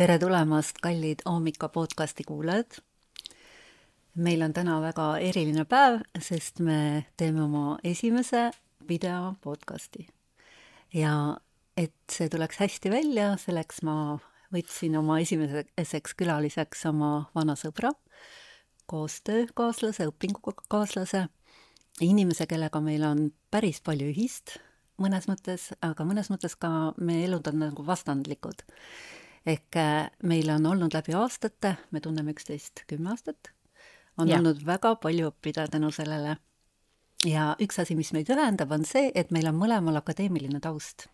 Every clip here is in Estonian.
tere tulemast, kallid Aamika podcasti kuulajad. meil on täna väga eriline päev, sest me teeme oma esimese video podcasti. ja et see tuleks hästi välja, selleks ma võtsin oma esimeseks külaliseks oma vana sõbra, koostöökaaslase, õpingukaaslase, inimese, kellega meil on päris palju ühist mõnes mõttes, aga mõnes mõttes ka meie elud on nagu vastandlikud. Ehk äh, meil on olnud läbi aastate, me tunneme üksteist kümme aastat, on ja. olnud väga palju õppida tänu sellele. ja üks asi, mis meid ühendab, on see, et meil on mõlemal akadeemiline taust.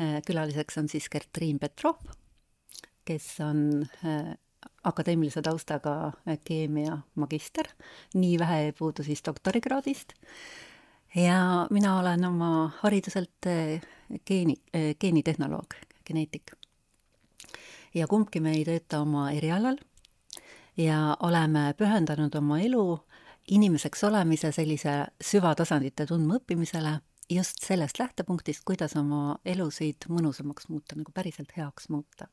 Äh, külaliseks on siis Gertriin Petrov, kes on äh, akadeemilise taustaga keemiamagister, nii vähe ei puudu siis doktorikraadist ja mina olen oma hariduselt geeni, eh, geenitehnoloog, geneetik. Ja kumbki me ei tööta oma erialal ja oleme pühendanud oma elu inimeseks olemise sellise süvatasandite tundmaõppimisele just sellest lähtepunktist, kuidas oma elusid mõnusamaks muuta, nagu päriselt heaks muuta.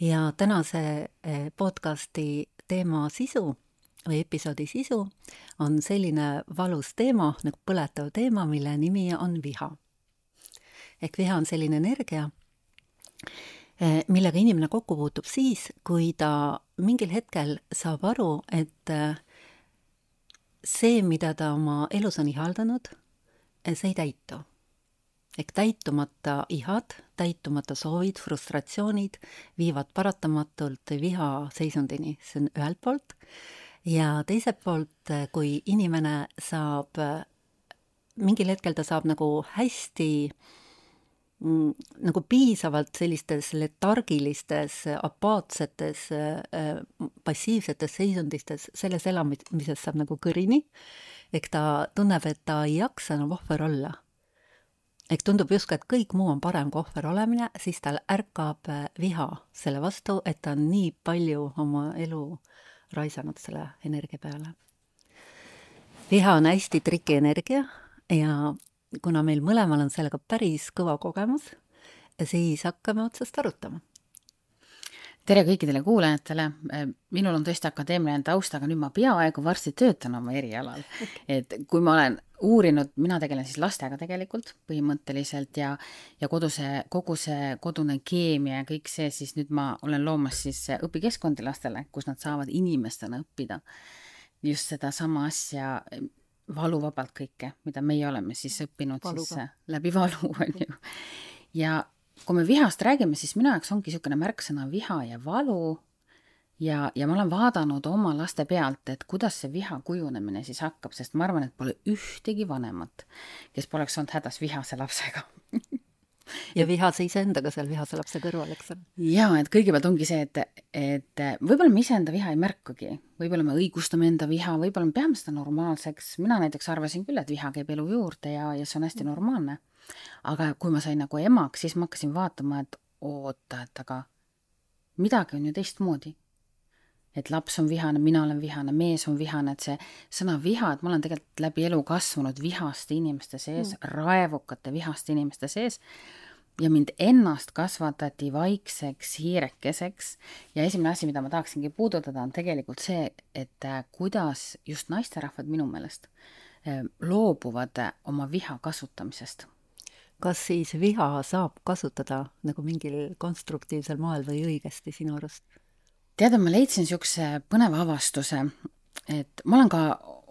ja tänase eh, podcasti teema sisu või episoodi sisu on selline valus teema nagu põletav teema, mille nimi on viha. ehk viha on selline energia, millega inimene kokku puutub siis, kui ta mingil hetkel saab aru, et eh, see, mida ta oma elus on ihaldanud, eh, see ei täitu. ehk täitumata ihad, täitumata soovid, frustratsioonid viivad paratamatult viha seisundini, see on ühelt poolt ja teiselt poolt, kui inimene saab, mingil hetkel ta saab nagu hästi mm, nagu piisavalt sellistes letargilistes, apaatsetes, passiivsetes seisundistes selles elamises saab nagu kõrini, ehk ta tunneb, et ta ei jaksa enam ohver olla. ehk tundub justkui, et kõik muu on parem kui ohver olemine, siis tal ärkab viha selle vastu, et ta on nii palju oma elu äh, raisanud selle energia peale. viha on hästi trikienergia ja kuna meil mõlemal on sellega päris kõva kogemus, siis hakkame otsast arutama tere kõikidele kuulajatele, minul on tõesti akadeemiline taust, aga nüüd ma peaaegu varsti töötan oma erialal. et kui ma olen uurinud, mina tegelen siis lastega tegelikult põhimõtteliselt ja, ja koduse, kogu see kodune keemia ja kõik see, siis nüüd ma olen loomas siis õpikeskkondi lastele, kus nad saavad inimestena õppida just sedasama asja valuvabalt kõike, mida meie oleme siis õppinud Valuga. siis läbi valu, on ju. ja kui me vihast räägime, siis minu jaoks ongi niisugune märksõna viha ja valu ja, ja ma olen vaadanud oma laste pealt, et kuidas see viha kujunemine siis hakkab, sest ma arvan, et pole ühtegi vanemat, kes poleks olnud hädas vihase lapsega ja vihase iseendaga seal vihase lapse kõrval, eks ole. jaa, et kõigepealt ongi see, et, et võib-olla me iseenda viha ei märkagi, võib-olla me õigustame enda viha, võib-olla me peame seda normaalseks, mina näiteks arvasin küll, et viha käib elu juurde ja, ja see on hästi normaalne aga kui ma sain nagu emaks, siis ma hakkasin vaatama, et oota, et aga midagi on ju teistmoodi. Et laps on vihane, mina olen vihane, mees on vihane, et see sõna viha, et ma olen tegelikult läbi elu kasvanud vihaste inimeste sees mm., raevukate vihaste inimeste sees ja mind ennast kasvatati vaikseks hiirekeseks ja esimene asi, mida ma tahaksingi puudutada, on tegelikult see, et äh, kuidas just naisterahvad minu meelest äh, loobuvad oma viha kasutamisest kas siis viha saab kasutada nagu mingil konstruktiivsel moel või õigesti sinu arust? Tead, ma leidsin niisuguse põneva avastuse, et ma olen ka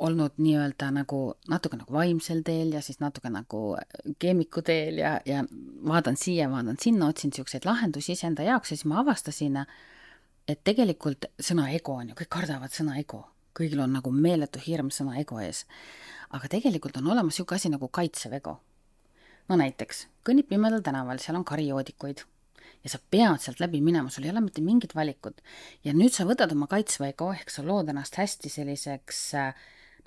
olnud nii-öelda nagu natuke nagu vaimsel teel ja siis natuke nagu keemiku teel ja, ja vaatan siia, vaatan sinna, otsin niisuguseid lahendusi iseenda jaoks ja siis ma avastasin, et tegelikult sõna ego on ju, kõik kardavad sõna ego, kõigil on nagu meeletu hirm sõna ego ees. aga tegelikult on olemas niisugune asi nagu kaitsev ego no näiteks, kõnnid pimedal tänaval, seal on karijoodikuid ja sa pead sealt läbi minema, sul ei ole mitte mingit valikut. ja nüüd sa võtad oma kaitsvaiga, ehk sa lood ennast hästi selliseks äh,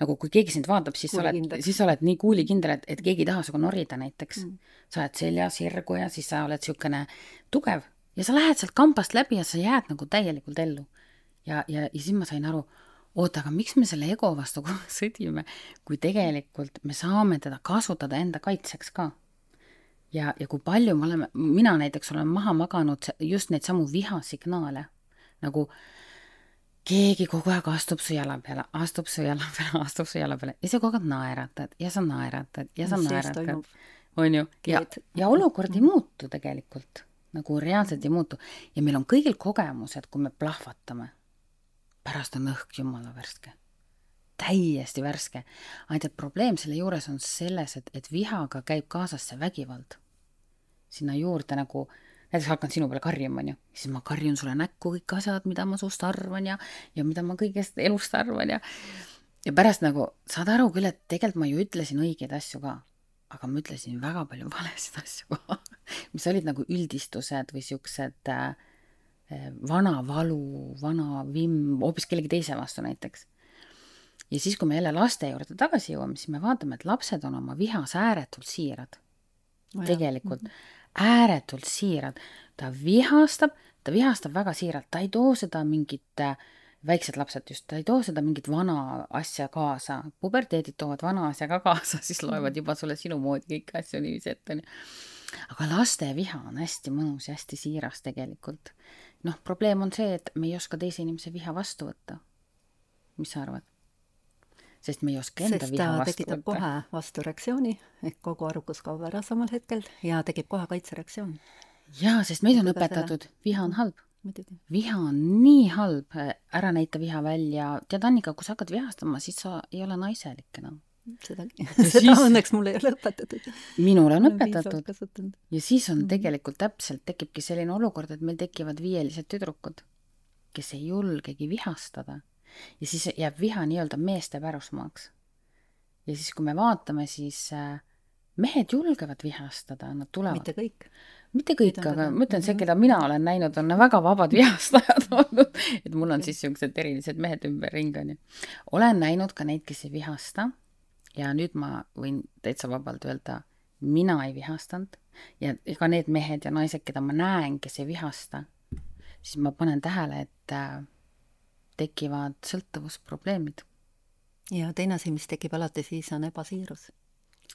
nagu kui keegi sind vaatab, siis sa oled, siis sa oled nii kuulikindel, et, et keegi ei taha sinuga norida näiteks mm.. sa oled selja sirgu ja siis sa oled niisugune tugev ja sa lähed sealt kambast läbi ja sa jääd nagu täielikult ellu. ja, ja, ja siis ma sain aru, oota, aga miks me selle ego vastu sõdime, kui tegelikult me saame teda kasutada enda kaitseks ka ja, ja kui palju me oleme, mina näiteks olen maha maganud just neid samu vihasignaale, nagu keegi kogu aeg astub su jala peale, astub su jala peale, astub su jala peale ja sa kogu aeg naeratad ja sa naeratad ja sa naeratad. on ju, ja, ja olukord ei muutu tegelikult, nagu reaalselt ei muutu. Ja meil on kõigil kogemus, et kui me plahvatame, pärast on õhk jumala värske täiesti värske. ainult et probleem selle juures on selles, et, et vihaga käib kaasas see vägivald. sinna juurde nagu, näiteks hakkan sinu peale karjuma, onju, siis ma karjun sulle näkku kõik asjad, mida ma sust arvan ja, ja mida ma kõigest elust arvan ja ja pärast nagu saad aru küll, et tegelikult ma ju ütlesin õigeid asju ka, aga ma ütlesin väga palju valesid asju ka mis olid nagu üldistused või siuksed äh, vana valu, vana vimm hoopis kellegi teise vastu näiteks ja siis, kui me jälle laste juurde tagasi jõuame, siis me vaatame, et lapsed on oma vihas ääretult siirad oh. tegelikult mm -hmm. ääretult siirad. ta vihastab, ta vihastab väga siiralt, ta ei too seda mingit äh, väiksed lapsed just, ta ei too seda mingit vana asja kaasa, puberteedid toovad vana asja ka kaasa, siis loevad juba sulle sinu moodi kõiki asju niiviisi ette, onju. aga laste viha on hästi mõnus ja hästi siiras tegelikult. noh, probleem on see, et me ei oska teise inimese viha vastu võtta. mis sa arvad? Sest me ei oska enda sest viha vastu tekitab võtta. kohe vastureaktsiooni ehk kogu arukus kaob ära samal hetkel ja tekib kohe kaitsereaktsioon. jaa, sest meid on õpetatud, viha on halb. viha on nii halb, ära näita viha välja. tead, Annika, kui sa hakkad vihastama, siis sa ei ole naiselik enam seda, seda siis... õnneks mulle ei ole õpetatud. minule on õpetatud. ja siis on mhm. tegelikult täpselt, tekibki selline olukord, et meil tekivad viielised tüdrukud, kes ei julgegi vihastada ja siis jääb viha nii-öelda meeste pärusmaaks. ja siis, kui me vaatame, siis äh, mehed julgevad vihastada, nad tulevad. mitte kõik. mitte kõik, aga ma ütlen, see, keda mina olen näinud, on väga vabad vihastajad olnud, et mul on siis niisugused erilised mehed ümberringi, onju. olen näinud ka neid, kes ei vihasta ja nüüd ma võin täitsa vabalt öelda, mina ei vihastanud ja ka need mehed ja naised, keda ma näen, kes ei vihasta, siis ma panen tähele, et äh, tekivad sõltuvusprobleemid. ja teine asi, mis tekib alati siis, on ebasiirus.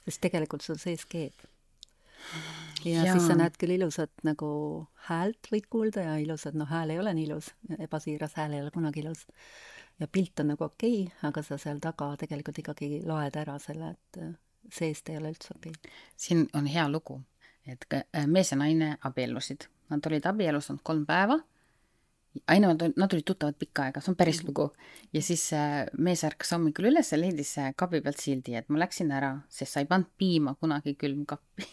sest tegelikult sul sees keeb. ja, ja siis sa näed küll ilusat nagu häält võid kuulda ja ilusat, noh, hääl ei ole nii ilus, ebasiiras hääl ei ole kunagi ilus. ja pilt on nagu okei okay,, aga sa seal taga tegelikult ikkagi loed ära selle, et äh, seest ei ole üldse okei okay.. siin on hea lugu, et äh, mees ja naine abiellusid, nad olid abielus olnud kolm päeva ei no nad, olid tuttavad pikka aega, see on päris mhm. lugu. ja siis äh, mees ärkas hommikul üles ja leidis äh, kapi pealt sildi, et ma läksin ära, sest sa ei pannud piima kunagi külmkappi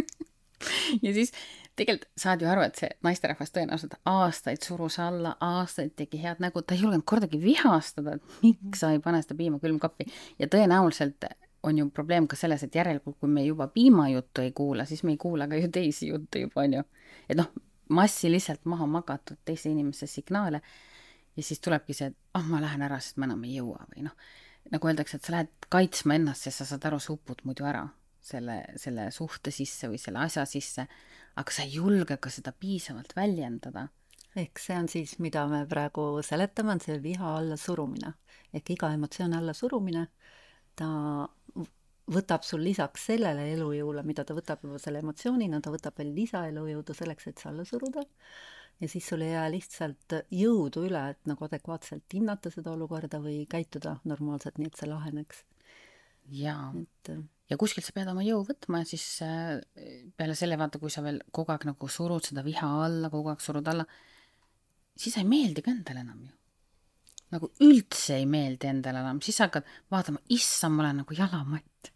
ja siis tegelikult saad ju aru, et see naisterahvas tõenäoliselt aastaid surus alla, aastaid tegi head nägu, ta ei julgenud kordagi vihastada, et miks sa ei pane seda piima külmkappi ja tõenäoliselt on ju probleem ka selles, et järelikult, kui me juba piimajuttu ei kuula, siis me ei kuula ka ju teisi jutte juba, on ju. et noh, massiliselt maha magatud teise inimese signaale ja siis tulebki see, et ah ma lähen ära, sest ma enam ei jõua või noh, nagu öeldakse, et sa lähed kaitsma ennast, sest sa saad aru, sa upud muidu ära selle, selle suhte sisse või selle asja sisse, aga sa ei julge ka seda piisavalt väljendada. ehk see on siis, mida me praegu seletame, on see viha allasurumine. ehk iga emotsiooni allasurumine, ta võtab sul lisaks sellele elujõule, mida ta võtab juba selle emotsioonina, ta võtab veel lisaelujõudu selleks, et see alla suruda. ja siis sul ei jää lihtsalt jõudu üle, et nagu adekvaatselt hinnata seda olukorda või käituda normaalselt, nii et see laheneks. jaa et äh, ja kuskilt sa pead oma jõu võtma ja siis äh, peale selle vaata, kui sa veel kogu aeg nagu surud seda viha alla, kogu aeg surud alla, siis ei meeldi ka endale enam ju nagu üldse ei meeldi endale enam, siis hakkad vaatama, issand, ma olen nagu jalamatt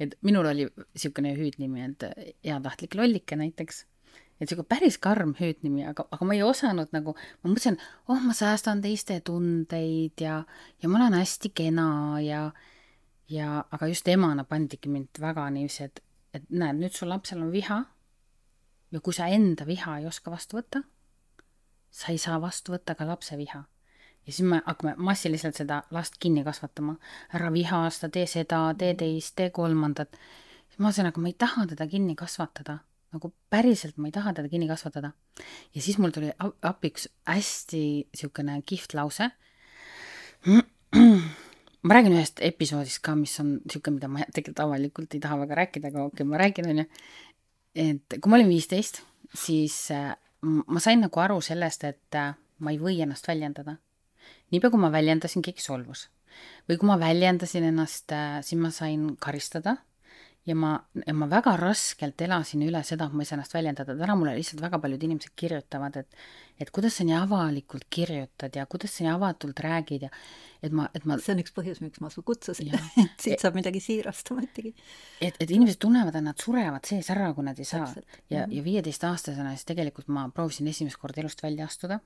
et minul oli niisugune hüüdnimi, et heatahtlik lollike näiteks. et sihuke päris karm hüüdnimi, aga, aga ma ei osanud nagu, ma mõtlesin, oh, ma säästan teiste tundeid ja, ja ma olen hästi kena ja, ja aga just emana pandigi mind väga niiviisi, et, et näed, nüüd sul lapsel on viha ja kui sa enda viha ei oska vastu võtta, sa ei saa vastu võtta ka lapse viha ja siis me hakkame massiliselt seda last kinni kasvatama. ära vihasta, tee seda, tee teist, tee kolmandat. siis ma mõtlesin, aga ma ei taha teda kinni kasvatada. nagu päriselt ma ei taha teda kinni kasvatada. ja siis mul tuli apiks hästi niisugune kihvt lause. ma räägin ühest episoodist ka, mis on niisugune, mida ma tegelikult avalikult ei taha väga rääkida, aga okei okay,, ma räägin, onju. et kui ma olin viisteist, siis äh, ma sain nagu aru sellest, et äh, ma ei või ennast väljendada. Niipea, kui ma väljendasin, keegi solvus. või kui ma väljendasin ennast, äh, siis ma sain karistada ja ma, ma väga raskelt elasin üle seda, et ma ei saa ennast väljendada, täna mulle lihtsalt väga paljud inimesed kirjutavad, et et kuidas sa nii avalikult kirjutad ja kuidas sa nii avatult räägid ja et ma, et ma see on üks põhjus, miks ma su kutsusin, et siit saab midagi siirast ometigi. et, et inimesed tunnevad, et nad surevad sees ära, kui nad ei saa. ja, ja viieteistaastasena siis tegelikult ma proovisin esimest korda elust välja astuda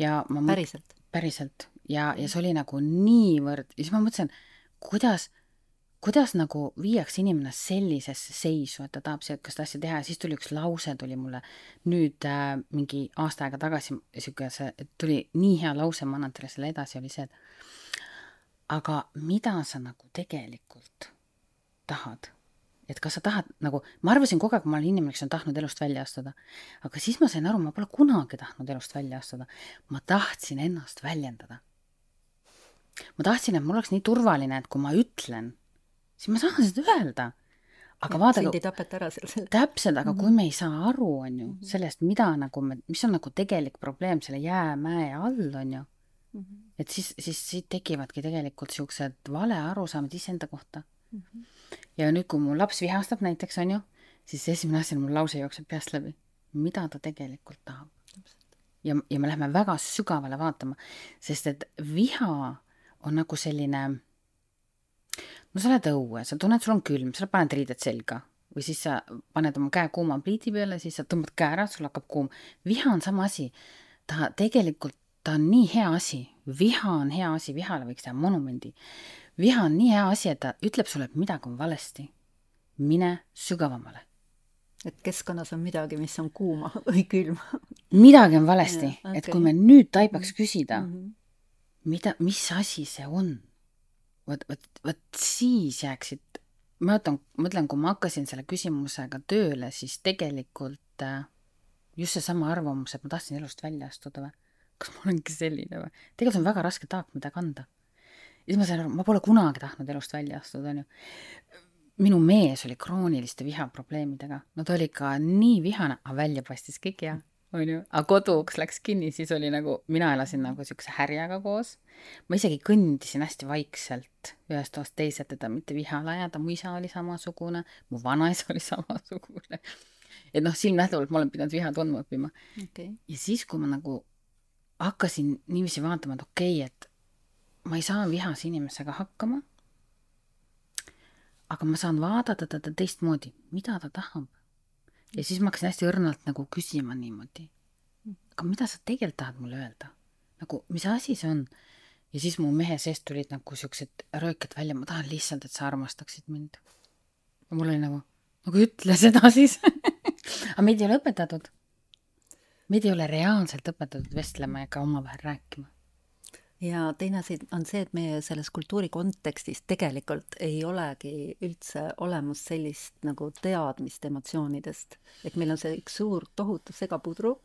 ja ma päriselt? Päriselt. ja, ja see oli nagu niivõrd, ja siis ma mõtlesin, kuidas kuidas nagu viiakse inimene sellisesse seisu, et ta tahab sihukest asja teha ja siis tuli üks lause tuli mulle nüüd äh, mingi aasta aega tagasi, sihuke see, tuli nii hea lause, ma annan teile selle edasi, oli see, et aga mida sa nagu tegelikult tahad? Et kas sa tahad nagu, ma arvasin kogu aeg, ma olen inimene, kes on tahtnud elust välja astuda. aga siis ma sain aru, ma pole kunagi tahtnud elust välja astuda. ma tahtsin ennast väljendada. ma tahtsin, et mul oleks nii turvaline, et kui ma ütlen siis ma saan seda öelda. aga vaadake. sind ei tapeta ära seal selle. täpselt, aga mm -hmm. kui mhm. me ei saa aru, on ju, mhm. sellest, mida nagu me, mis on nagu tegelik probleem selle jäämäe all, on ju mm. -hmm. et siis, siis siit tekivadki tegelikult siuksed valearusaamad iseenda kohta mm. -hmm. Ja nüüd, kui mu laps vihastab näiteks, on ju, siis esimene asi, mul lause jookseb peast läbi. mida ta tegelikult tahab? ja, ja me läheme väga sügavale vaatama, sest et viha on nagu selline no sa lähed õue, sa tunned, sul on külm, sa paned riided selga või siis sa paned oma käe kuuma pliidi peale, siis sa tõmbad käe ära, sul hakkab kuum. viha on sama asi. ta tegelikult, ta on nii hea asi, viha on hea asi, vihale võiks teha monumendi. Viha on nii hea asi, et ta ütleb sulle, et midagi on valesti. mine sügavamale. et keskkonnas on midagi, mis on kuuma või külma midagi on valesti, okay. et kui me nüüd taibaks küsida mm, -hmm. mida, mis asi see on vot, vot, vot siis jääksid, ma mõtlen, mõtlen, kui ma hakkasin selle küsimusega tööle, siis tegelikult äh, just seesama arvamus, et ma tahtsin elust välja astuda või, kas ma olengi selline või, tegelikult on väga raske taak, mida kanda. Ja siis ma sain aru, ma pole kunagi tahtnud elust välja astuda, onju. minu mees oli krooniliste vihaprobleemidega, no ta oli ka nii vihane, aga välja paistis kõik hea onju, aga koduuks läks kinni, siis oli nagu, mina elasin nagu siukse härjaga koos. ma isegi kõndisin hästi vaikselt ühest toast teise, et teda mitte vihale ajada, mu isa oli samasugune, mu vanaisa oli samasugune. et noh, silmnähtavalt ma olen pidanud viha tundma õppima okay.. ja siis, kui ma nagu hakkasin niiviisi vaatama, et okei okay,, et ma ei saa vihase inimesega hakkama. aga ma saan vaadata teda teistmoodi, mida ta tahab ja siis ma hakkasin hästi õrnalt nagu küsima niimoodi. aga mida sa tegelikult tahad mulle öelda? nagu, mis asi see on? ja siis mu mehe seest tulid nagu siuksed rööked välja, ma tahan lihtsalt, et sa armastaksid mind. ja mul oli nagu, nagu ütle seda siis aga meid ei ole õpetatud. meid ei ole reaalselt õpetatud vestlema ega omavahel rääkima ja teine asi on see, et meie selles kultuuri kontekstis tegelikult ei olegi üldse olemas sellist nagu teadmist emotsioonidest, et meil on see üks suur tohutu segapudru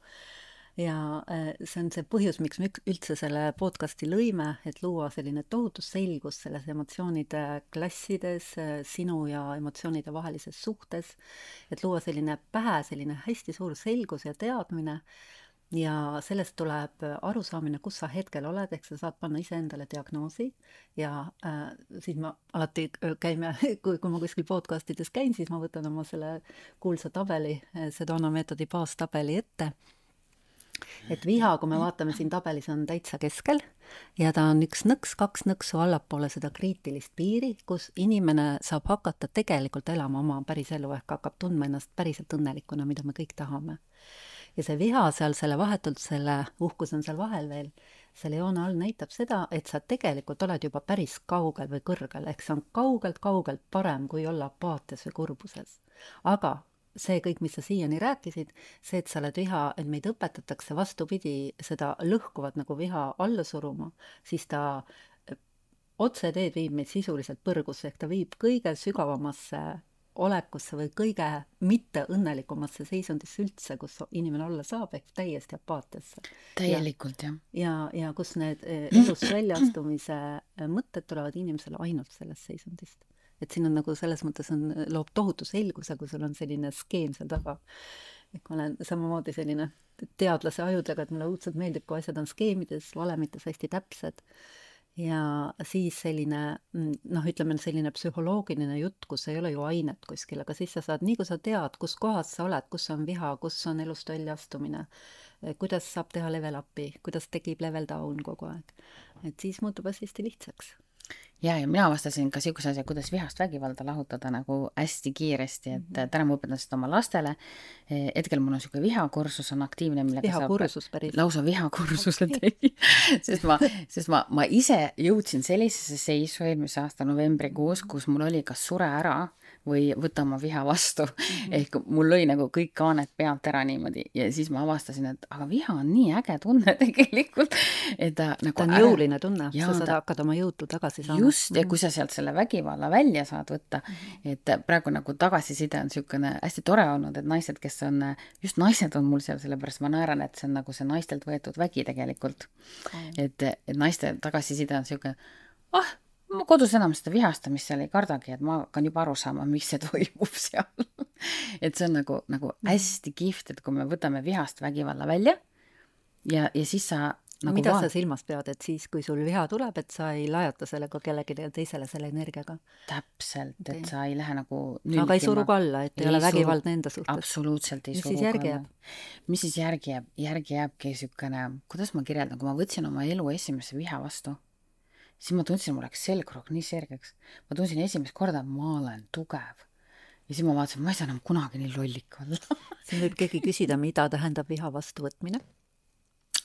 ja äh, see on see põhjus, miks me üldse selle podcasti lõime, et luua selline tohutu selgus selles emotsioonide klassides, äh, sinu ja emotsioonide vahelises suhtes, et luua selline pähe selline hästi suur selgus ja teadmine ja sellest tuleb arusaamine, kus sa hetkel oled, ehk sa saad panna iseendale diagnoosi ja äh, siis ma alati äh, käime, kui, kui ma kuskil podcast ides käin, siis ma võtan oma selle kuulsa tabeli, äh, Sedona meetodi baastabeli ette. et viha, kui me vaatame siin tabelis, on täitsa keskel ja ta on üks nõks, kaks nõksu allapoole seda kriitilist piiri, kus inimene saab hakata tegelikult elama oma päris elu ehk hakkab tundma ennast päriselt õnnelikuna, mida me kõik tahame ja see viha seal, selle vahetult selle uhkus on seal vahel veel, selle joone all näitab seda, et sa tegelikult oled juba päris kaugel või kõrgel, ehk see on kaugelt-kaugelt parem, kui olla apaatias või kurbuses. aga see kõik, mis sa siiani rääkisid, see, et sa oled viha, et meid õpetatakse vastupidi, seda lõhkuvat nagu viha alla suruma, siis ta otseteed viib meid sisuliselt põrgusse, ehk ta viib kõige sügavamasse olekusse või kõige mitteõnnelikumasse seisundisse üldse, kus inimene olla saab, ehk täiesti apaatiasse. täielikult, jah. ja, ja, ja kus need eh, elust väljaastumise eh, mõtted tulevad inimesele ainult sellest seisundist. et siin on nagu selles mõttes on, loob tohutu selguse, kui sul on selline skeem seal taga. et ma olen samamoodi selline teadlase ajudega, et mulle õudselt meeldib, kui asjad on skeemides, valemites hästi täpsed ja siis selline noh, ütleme selline psühholoogiline jutt, kus ei ole ju ainet kuskil, aga siis sa saad, nii kui sa tead, kus kohas sa oled, kus on viha, kus on elust väljaastumine, kuidas saab teha level up'i, kuidas tekib level down kogu aeg, et siis muutub hästi lihtsaks ja, ja mina avastasin ka niisuguse asja, kuidas vihast vägivalda lahutada nagu hästi kiiresti, et -hmm. täna ma õpetan seda oma lastele. hetkel mul on niisugune vihakursus on aktiivne, millega vihakursus saab, päris. lausa vihakursuse tegi sest ma, sest ma, ma ise jõudsin sellisesse seisu eelmise aasta novembrikuus, kus mul oli kas sure ära või võta oma viha vastu mm. -hmm. ehk mul lõi nagu kõik kaaned pealt ära niimoodi ja siis ma avastasin, et aga viha on nii äge tunne tegelikult, et ta nagu ta on ära... jõuline tunne, sa saad ta... hakata oma jõudu tagasi saama. just, ja kui sa sealt selle vägivalla välja saad võtta -hmm. et praegu nagu tagasiside on niisugune hästi tore olnud, et naised, kes on, just naised on mul seal, sellepärast ma naeran, et see on nagu see naistelt võetud vägi tegelikult mm. et, et naiste tagasiside on niisugune, ah oh,, ma kodus enam seda vihastamist seal ei kardagi, et ma hakkan juba aru saama, miks see toimub seal et see on nagu, nagu mm. hästi kihvt, et kui me võtame vihast vägivalla välja ja, ja siis sa nagu mida vaat... sa silmas pead, et siis, kui sul viha tuleb, et sa ei lajata sellega kellelegi teisele selle energiaga? täpselt, et sa ei lähe nagu nülgima. aga ei suru ka alla, et ei, ei ole vägivaldne enda suhtes? absoluutselt ei mis suru järgi jääb? mis siis järgi jääb? järgi jääbki niisugune, kuidas ma kirjeldan, kui ma võtsin oma elu esimese viha vastu siis ma tundsin, mul läks selgroog nii sirgeks. ma tundsin esimest korda, ma olen tugev. ja siis ma vaatasin, ma ei saa enam kunagi nii lollik olla siin võib keegi küsida, mida tähendab viha vastuvõtmine?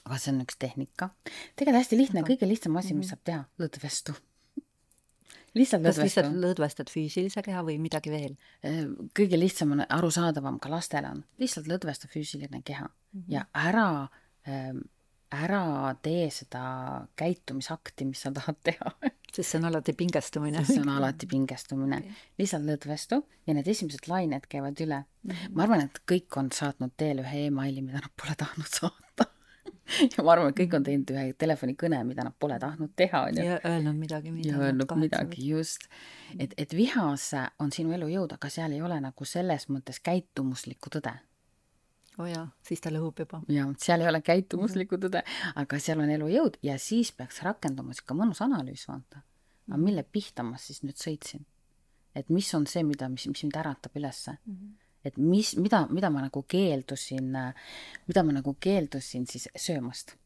aga see on üks tehnika. tegelikult hästi lihtne, kõige lihtsam asi, mis mhm. saab teha, lõdvestu lihtsalt kas lihtsalt lõdvestad füüsilise keha või midagi veel? Äh, kõige lihtsam on, arusaadavam ka lastele on, lihtsalt lõdvesta füüsiline keha mm -hmm. ja ära ähm, ära tee seda käitumisakti, mis sa tahad teha sest see on alati pingestumine. see on alati pingestumine okay.. lihtsalt lõdvestu ja need esimesed lained käivad üle mm. -hmm. ma arvan, et kõik on saatnud teele ühe emaili, mida nad pole tahtnud saata ja ma arvan, et kõik on teinud ühe telefonikõne, mida nad pole tahtnud teha, onju. ja öelnud midagi, mida ja öelnud midagi, just. et, et vihas on sinu elujõud, aga seal ei ole nagu selles mõttes käitumuslikku tõde oo oh jaa, siis ta lõhub juba. jah, seal ei ole käitumuslikku tõde, aga seal on elujõud ja siis peaks rakenduma niisugune mõnus analüüs, vaata. aga mille pihta ma siis nüüd sõitsin? et mis on see, mida, mis, mis mind äratab ülesse mm? -hmm. et mis, mida, mida ma nagu keeldusin, mida ma nagu keeldusin siis söömast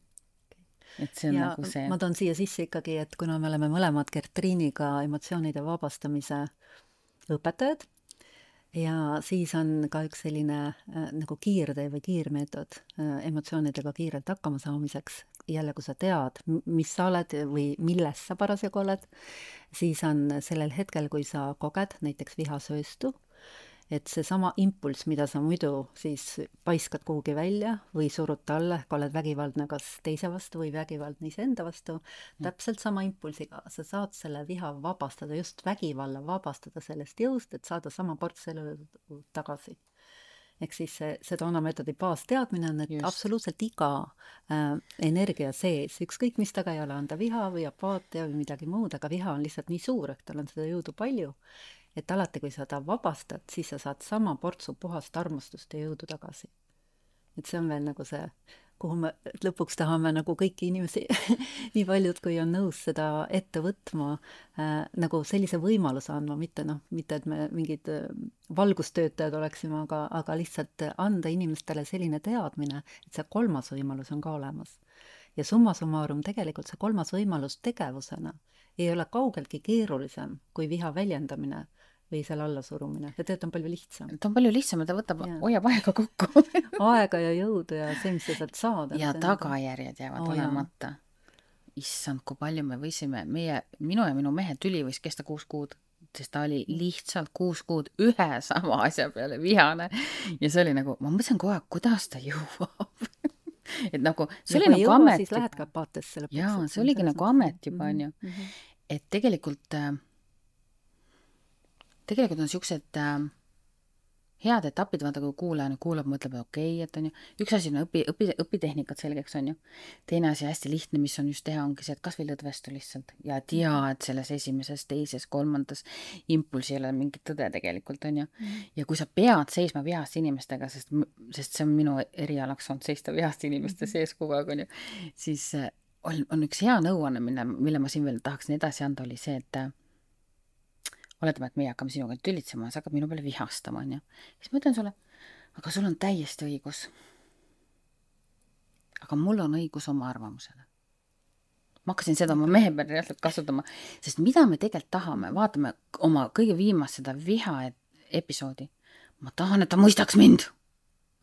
et see on ja nagu see. ma toon siia sisse ikkagi, et kuna me oleme mõlemad Gertriiniga emotsioonide vabastamise õpetajad, ja siis on ka üks selline äh, nagu kiirtee või kiirmeetod äh, emotsioonidega kiirelt hakkama saamiseks. jälle, kui sa tead, mis sa oled või milles sa parasjagu oled, siis on sellel hetkel, kui sa koged näiteks vihasööstu et seesama impulss, mida sa muidu siis paiskad kuhugi välja või surud talle, ehk oled vägivaldne kas teise vastu või vägivaldne iseenda vastu mm., täpselt sama impulsiga sa saad selle viha vabastada, just vägivalla vabastada sellest jõust, et saada sama ports elu tagasi ehk siis see, see Donna meetodi baasteadmine on, et Just. absoluutselt iga äh, energia sees, ükskõik mis taga ei ole, on ta viha või apaatia või midagi muud, aga viha on lihtsalt nii suur, ehk tal on seda jõudu palju, et alati, kui sa ta vabastad, siis sa saad sama portsu puhast armastust ja jõudu tagasi. et see on veel nagu see, kuhu me lõpuks tahame nagu kõiki inimesi nii paljud, kui on nõus seda ette võtma äh,, nagu sellise võimaluse andma, mitte noh, mitte et me mingid äh, valgustöötajad oleksime, aga, aga lihtsalt anda inimestele selline teadmine, et see kolmas võimalus on ka olemas. ja summa summarum tegelikult see kolmas võimalus tegevusena ei ole kaugeltki keerulisem kui viha väljendamine või selle allasurumine ja tegelikult on palju lihtsam. ta on palju lihtsam ja ta võtab, hoiab aega kokku aega ja jõudu ja see, mis sa sealt saad. ja tagajärjed jäävad oh, olemata. issand, kui palju me võisime, meie, minu ja minu mehe tüli võis kesta kuus kuud, sest ta oli lihtsalt kuus kuud ühe sama asja peale vihane ja see oli nagu, ma mõtlesin kogu aeg, kuidas ta jõuab et nagu see ja oli nagu amet. siis lähedki apaatiasse lõpuks. jaa, see oligi nagu amet juba onju mm -hmm.. et tegelikult äh, tegelikult on niisugused äh, head etapid, vaata kui kuulaja nüüd kuulab, mõtleb, et okei okay,, et on ju, üks asi on õpi, õpi, õpitehnikad selgeks, on ju. teine asi hästi lihtne, mis on just teha, ongi see, et kas või lõdvestu lihtsalt ja tea, et selles esimeses, teises, kolmandas impulsi ei ole mingit tõde tegelikult, on ju. Mhm. ja kui sa pead seisma vihaste inimestega, sest, sest see on minu erialaks olnud seista vihaste inimeste mhm. sees kogu aeg, on ju, siis äh, on, on üks hea nõuanne, mille, mille ma siin veel tahaksin edasi anda, oli see, et äh, oletame, et meie hakkame sinuga tülitsema ja sa hakkad minu peale vihastama, onju. siis ma ütlen sulle, aga sul on täiesti õigus. aga mul on õigus oma arvamusele. ma hakkasin seda oma mehe peal reaalselt kasutama, sest mida me tegelikult tahame, vaatame oma kõige viimast seda viha episoodi. ma tahan, et ta mõistaks mind,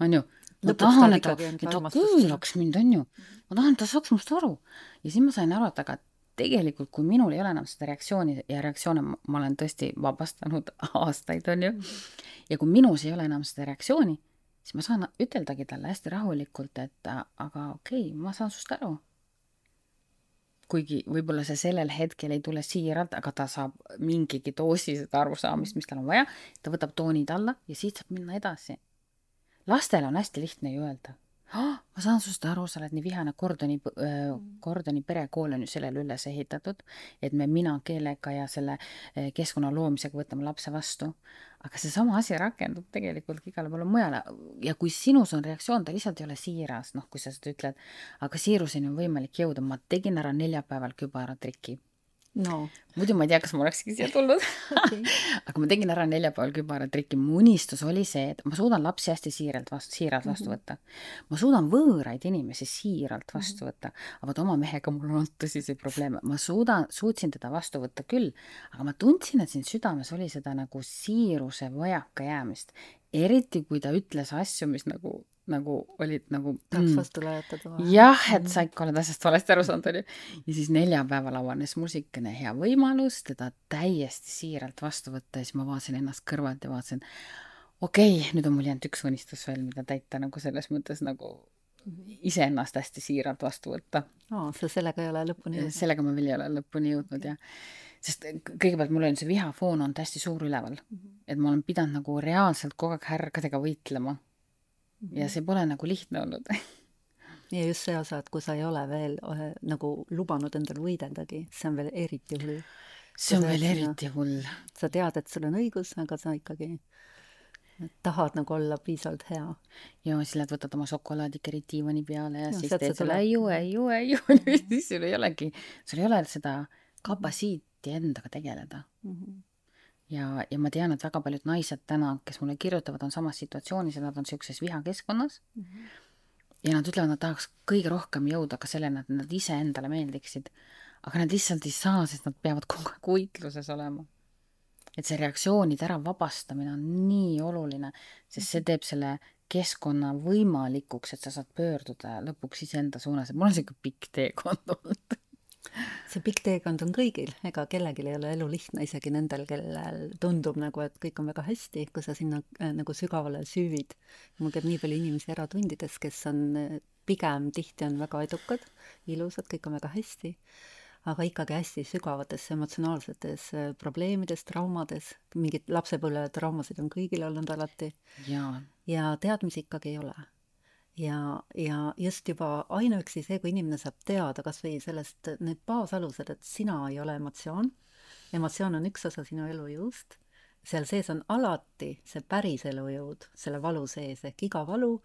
onju. ma tahan, et ta, et ta kuulaks mind, onju. ma tahan, et ta saaks minust aru. ja siis ma sain aru, et aga tegelikult, kui minul ei ole enam seda reaktsiooni ja reaktsioone ma olen tõesti vabastanud aastaid, on ju, ja kui minus ei ole enam seda reaktsiooni, siis ma saan üteldagi talle hästi rahulikult, et aga okei okay,, ma saan sust aru. kuigi võib-olla see sellel hetkel ei tule siiralt, aga ta saab mingigi doosi seda arusaamist, mis tal on vaja, ta võtab toonid alla ja siit saab minna edasi. lastele on hästi lihtne ju öelda. Ma saan sinust aru, sa oled nii vihane, Gordoni äh,, Gordoni perekool on ju sellele üles ehitatud, et me mina keelega ja selle äh, keskkonna loomisega võtame lapse vastu. aga seesama asi rakendub tegelikult igale poole mujale. Ja kui sinus on reaktsioon, ta lihtsalt ei ole siiras, noh, kui sa seda ütled, aga siiruseni on võimalik jõuda, ma tegin ära neljapäeval kübaratriki no muidu ma ei tea, kas ma olekski siia tulnud okay. aga ma tegin ära neljapäeval kübaratriki, mu unistus oli see, et ma suudan lapsi hästi siiralt vastu, siiralt vastu mhm. võtta. ma suudan võõraid inimesi siiralt vastu mhm. võtta, aga vot oma mehega mul on olnud tõsiseid probleeme, ma suudan, suutsin teda vastu võtta küll, aga ma tundsin, et siin südames oli seda nagu siiruse vajakajäämist, eriti kui ta ütles asju, mis nagu nagu olid nagu tahaks mm, vastu lajatada. jah, et mm. sa ikka oled asjast valesti aru saanud, onju. ja siis neljapäeval avanes mul siukene hea võimalus teda täiesti siiralt vastu võtta ja siis ma vaatasin ennast kõrvalt ja vaatasin, okei okay,, nüüd on mul jäänud üks unistus veel, mida täita nagu selles mõttes nagu iseennast hästi siiralt vastu võtta oh,. sa sellega ei ole lõpuni jõudnud? sellega ma veel ei ole lõpuni jõudnud jah. Sest kõigepealt mul on see vihafoon olnud hästi suur üleval mm. -hmm. et ma olen pidanud nagu reaalselt kogu aeg härgadega võitlema ja see pole nagu lihtne olnud ja just see osa, et kui sa ei ole veel äh, nagu lubanud endal võideldagi, see on veel eriti hull. see on sa veel eriti hull. sa tead, et sul on õigus, aga sa ikkagi tahad nagu olla piisavalt hea. ja siis lähed, võtad oma šokolaadikeri diivani peale ja no, siis teed selle ei ju, ei ju, ei ju, siis sul ei olegi, sul ei ole seda kapatsiiti endaga tegeleda mm. -hmm ja, ja ma tean, et väga paljud naised täna, kes mulle kirjutavad, on samas situatsioonis ja nad on niisuguses vihakeskkonnas mm. -hmm. ja nad ütlevad, nad tahaks kõige rohkem jõuda ka selleni, et nad iseendale meeldiksid. aga nad lihtsalt ei saa, sest nad peavad kogu aeg võitluses olema. et see reaktsioonide ära vabastamine on nii oluline, sest see teeb selle keskkonna võimalikuks, et sa saad pöörduda lõpuks iseenda suunas, et mul on niisugune pikk teekond olnud see pikk teekond on kõigil, ega kellelgi ei ole elu lihtne, isegi nendel, kellel tundub nagu, et kõik on väga hästi, kui sa sinna äh, nagu sügavale süüvid. mul käib nii palju inimesi eratundides, kes on äh, pigem tihti on väga edukad, ilusad, kõik on väga hästi, aga ikkagi hästi sügavates emotsionaalsetes äh, probleemides, traumades, mingeid lapsepõlvetraumasid on kõigil olnud alati. ja teadmisi ikkagi ei ole ja, ja just juba ainuüksi see, kui inimene saab teada kas või sellest, need baasalused, et sina ei ole emotsioon, emotsioon on üks osa sinu elujõust, seal sees on alati see päris elujõud selle valu sees, ehk iga valu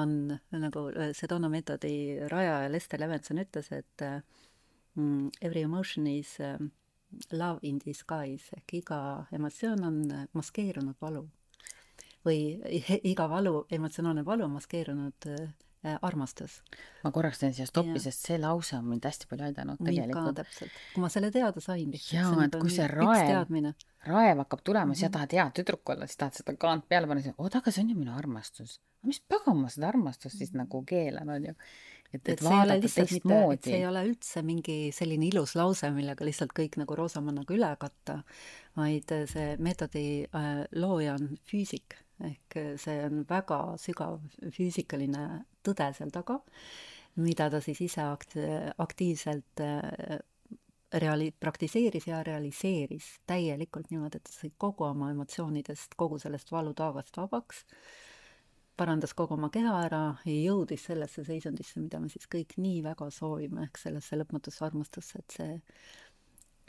on nagu Sedona meetodi rajaja Lester Levenson ütles, et mm, every emotion is mm, love in disguise. Ehk iga emotsioon on maskeerunud valu või iga valu, emotsionaalne valu on maskeerunud äh, armastus. ma korraks teen siia stoppi, sest see lause on mind hästi palju aidanud tegelikult. täpselt, kui ma selle teada sain jaa, et kui see raev, raev hakkab tulema mm, -hmm. sa mhm. tahad hea tüdruk olla, siis tahad seda kaant peale panna, siis oota, aga see on ju minu armastus. mis pagan ma seda armastust siis nagu keelan, on ju et, et, et vaadata teistmoodi. see ei ole üldse mingi selline ilus lause, millega lihtsalt kõik nagu roosamannaga üle katta, vaid see meetodi äh, looja on füüsik ehk see on väga sügav füüsikaline tõde seal taga, mida ta siis ise akt-, aktiivselt äh, reali-, praktiseeris ja realiseeris täielikult niimoodi, et ta sai kogu oma emotsioonidest, kogu sellest valutaagast vabaks, parandas kogu oma keha ära ja jõudis sellesse seisundisse, mida me siis kõik nii väga soovime, ehk sellesse lõpmatusse armastusse, et see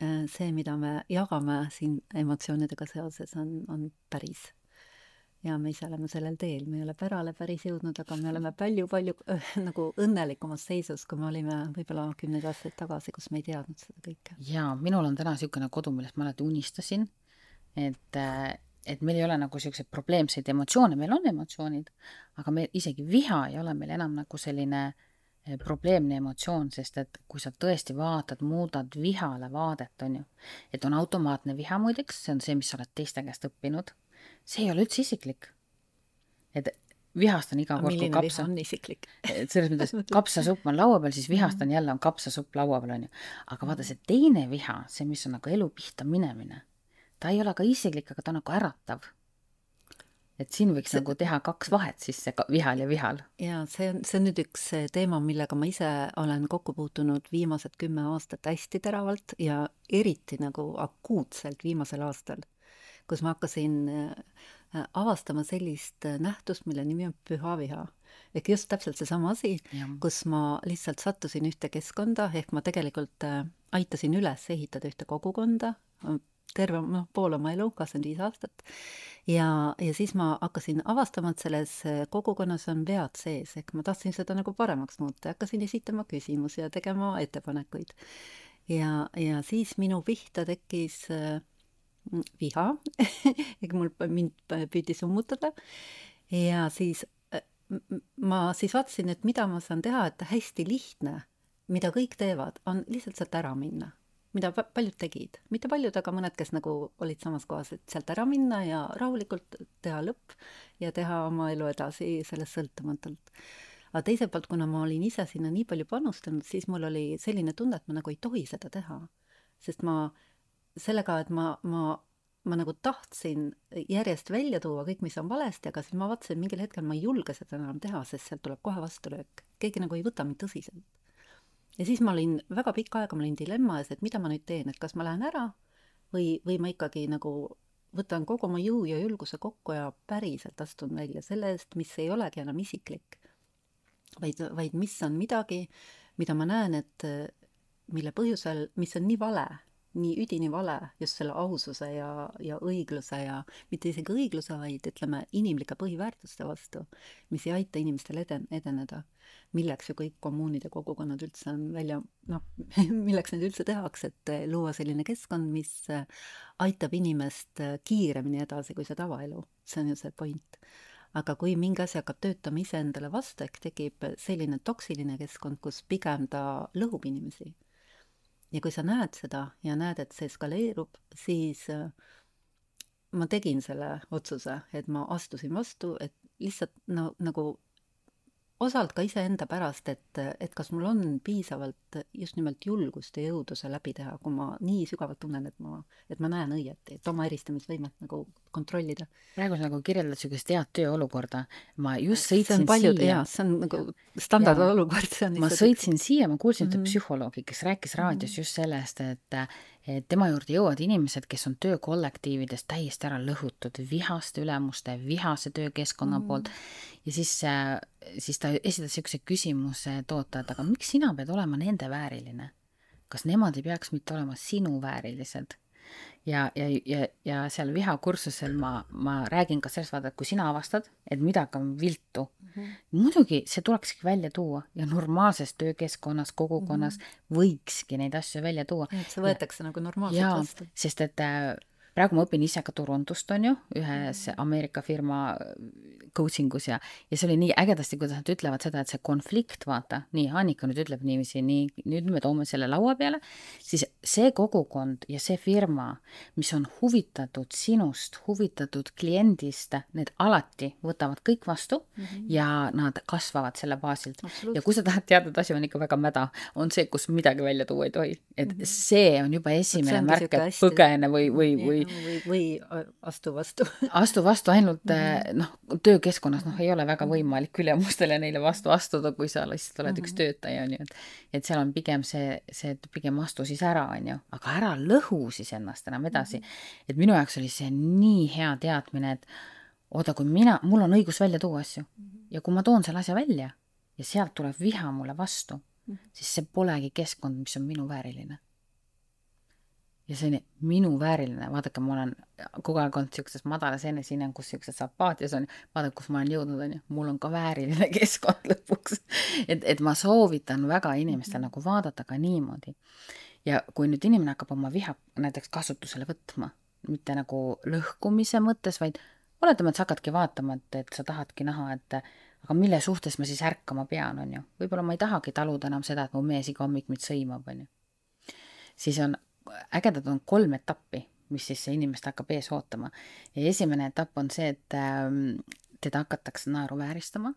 äh, see, mida me jagame siin emotsioonidega seoses, on, on päris ja me ise oleme sellel teel, me ei ole pärale päris jõudnud, aga me oleme palju-palju äh, nagu õnnelikumas seisus, kui me olime võib-olla kümneid aastaid tagasi, kus me ei teadnud seda kõike. jaa, minul on täna niisugune kodu, millest ma alati unistasin, et äh, et meil ei ole nagu niisuguseid probleemseid emotsioone, meil on emotsioonid, aga meil isegi viha ei ole meil enam nagu selline äh, probleemne emotsioon, sest et kui sa tõesti vaatad, muudad vihale vaadet, on ju, et on automaatne viha muideks, see on see, mis sa oled teiste käest õppinud see ei ole üldse isiklik. et vihastan iga kord, kui kapsa. on isiklik et selles mõttes, kapsasupp on laua peal, siis vihastan mhm. jälle, on kapsasupp laua peal, on ju. aga vaata, see teine viha, see, mis on nagu elu pihta minemine, ta ei ole ka isiklik, aga ta on nagu äratav. et siin võiks see... nagu teha kaks vahet siis, see vihal ja vihal. jaa, see on, see on nüüd üks teema, millega ma ise olen kokku puutunud viimased kümme aastat hästi teravalt ja eriti nagu akuutselt viimasel aastal kus ma hakkasin äh, avastama sellist äh, nähtust, mille nimi on püha viha. ehk just täpselt seesama asi, kus ma lihtsalt sattusin ühte keskkonda, ehk ma tegelikult äh, aitasin üles ehitada ühte kogukonda, terve, noh, pool oma elu, kakskümmend viis aastat, ja, ja siis ma hakkasin avastama, et selles kogukonnas on vead sees, ehk ma tahtsin seda nagu paremaks muuta ja hakkasin esitama küsimusi ja tegema ettepanekuid. ja, ja siis minu pihta tekkis äh, viha ega mul, mind püüdi summutada ja siis äh, ma siis vaatasin, et mida ma saan teha, et hästi lihtne, mida kõik teevad, on lihtsalt sealt ära minna. mida paljud tegid, mitte paljud, aga mõned, kes nagu olid samas kohas, et sealt ära minna ja rahulikult teha lõpp ja teha oma elu edasi sellest sõltumatult. aga teiselt poolt, kuna ma olin ise sinna nii palju panustanud, siis mul oli selline tunne, et ma nagu ei tohi seda teha. sest ma sellega, et ma, ma, ma nagu tahtsin järjest välja tuua kõik, mis on valesti, aga siis ma vaatasin, et mingil hetkel ma ei julge seda enam teha, sest sealt tuleb kohe vastulöök. keegi nagu ei võta mind tõsiselt. ja siis ma olin väga pikka aega, ma olin dilemma ees, et mida ma nüüd teen, et kas ma lähen ära või, või ma ikkagi nagu võtan kogu oma jõu ja julguse kokku ja päriselt astun välja selle eest, mis ei olegi enam isiklik, vaid, vaid mis on midagi, mida ma näen, et mille põhjusel, mis on nii vale nii üdini vale just selle aususe ja, ja õigluse ja mitte isegi õigluse, vaid ütleme, inimlike põhiväärtuste vastu, mis ei aita inimestel eden-, edeneda. milleks ju kõik kommuunid ja kogukonnad üldse on välja, noh, milleks neid üldse tehakse, et luua selline keskkond, mis aitab inimest kiiremini edasi kui see tavaelu, see on ju see point aga kui mingi asi hakkab töötama iseendale vastu, ehk tekib selline toksiline keskkond, kus pigem ta lõhub inimesi ja kui sa näed seda ja näed, et see eskaleerub, siis äh, ma tegin selle otsuse, et ma astusin vastu, et lihtsalt no nagu osalt ka iseenda pärast, et, et kas mul on piisavalt just nimelt julgust ja jõudu see läbi teha, kui ma nii sügavalt tunnen, et ma, et ma näen õieti, et oma eristamisvõimet nagu kontrollida. praegu sa nagu kirjeldad niisugust head tööolukorda. ma just sõitsin paljud, siia. see on nagu standardolukord, ma sõitsin siia, ma kuulsin ühte mm -hmm. psühholoogi, kes rääkis raadios mm -hmm. just sellest, et et tema juurde jõuavad inimesed, kes on töökollektiivides täiesti ära lõhutud vihaste ülemuste, vihase töökeskkonna mm. poolt ja siis, siis ta esitas niisuguse küsimuse, et oota, et aga miks sina pead olema nende vääriline? kas nemad ei peaks mitte olema sinu väärilised? ja, ja, ja, ja seal vihakursusel ma, ma räägin ka sellest, vaata, et kui sina avastad, et midagi on viltu mm, -hmm. muidugi see tulekski välja tuua ja normaalses töökeskkonnas, kogukonnas mm -hmm. võikski neid asju välja tuua. et see võetakse ja, nagu normaalselt vastu. sest et äh, praegu ma õpin ise ka turundust, on ju, ühes mhm. Ameerika firma coaching us ja, ja see oli nii ägedasti, kuidas nad ütlevad seda, et see konflikt, vaata, nii, Annika nüüd ütleb niiviisi, nii, nüüd me toome selle laua peale, siis see kogukond ja see firma, mis on huvitatud sinust, huvitatud kliendist, need alati võtavad kõik vastu mm -hmm. ja nad kasvavad selle baasilt. ja kui sa tahad teada, et asi on ikka väga mäda, on see, kus midagi välja tuua ei tohi. et mm -hmm. see on juba esimene märk, et põgene või, või, või või või, või astu vastu astu vastu ainult mm -hmm. noh, töökeskkonnas noh, ei ole väga võimalik ülemustele neile vastu astuda, kui sa lihtsalt oled mm -hmm. üks mhm. töötaja, on ju, et et seal on pigem see, see, et pigem astu siis ära, on ju, aga ära lõhu siis ennast enam edasi mm. -hmm. et minu jaoks oli see nii hea teadmine, et oota, kui mina, mul on õigus välja tuua asju mm -hmm. ja kui ma toon selle asja välja ja sealt tuleb viha mulle vastu mm, -hmm. siis see polegi keskkond, mis on minu vääriline ja see on minu vääriline, vaadake, ma olen kogu aeg olnud siukses madalas enesehinnangus, siukses apaatias on, vaadake, kus ma olen jõudnud, on ju, mul on ka vääriline keskkond lõpuks. et, et ma soovitan väga inimestel -hmm. nagu vaadata ka niimoodi. ja kui nüüd inimene hakkab oma viha näiteks kasutusele võtma, mitte nagu lõhkumise mõttes, vaid oletame, et sa hakkadki vaatama, et, et sa tahadki näha, et aga mille suhtes ma siis ärkama pean, on ju. võib-olla ma ei tahagi taluda enam seda, et mu mees iga hommik mind sõimab, on ju. siis on ägedad on kolm etappi, mis siis inimest hakkab ees ootama. ja esimene etapp on see, et ähm, teda hakatakse naeruvääristama.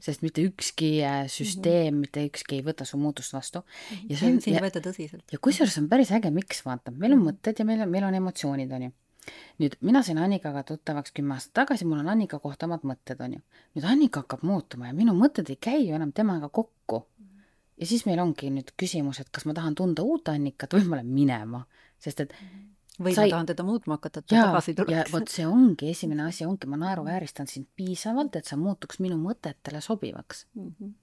sest mitte ükski äh, süsteem mm, -hmm. mitte ükski ei võta su muutust vastu. -hmm. ja see on. sind ei võeta tõsiselt. ja kusjuures on päris äge, miks vaata, meil on mhm. mõtted ja meil on, meil on emotsioonid, on ju nüüd mina sain Annikaga tuttavaks kümme aastat tagasi, mul on Annika kohta omad mõtted, on ju. nüüd Annika hakkab muutuma ja minu mõtted ei käi ju enam temaga kokku ja siis meil ongi nüüd küsimus, et kas ma tahan tunda uut Annikat või ma lähen minema, sest et või sai... ma tahan teda muutma hakata, et ta tagasi tuleks. ja vot see ongi esimene asi, ongi ma naeruvääristan sind piisavalt, et sa muutuks minu mõtetele sobivaks mm. -hmm.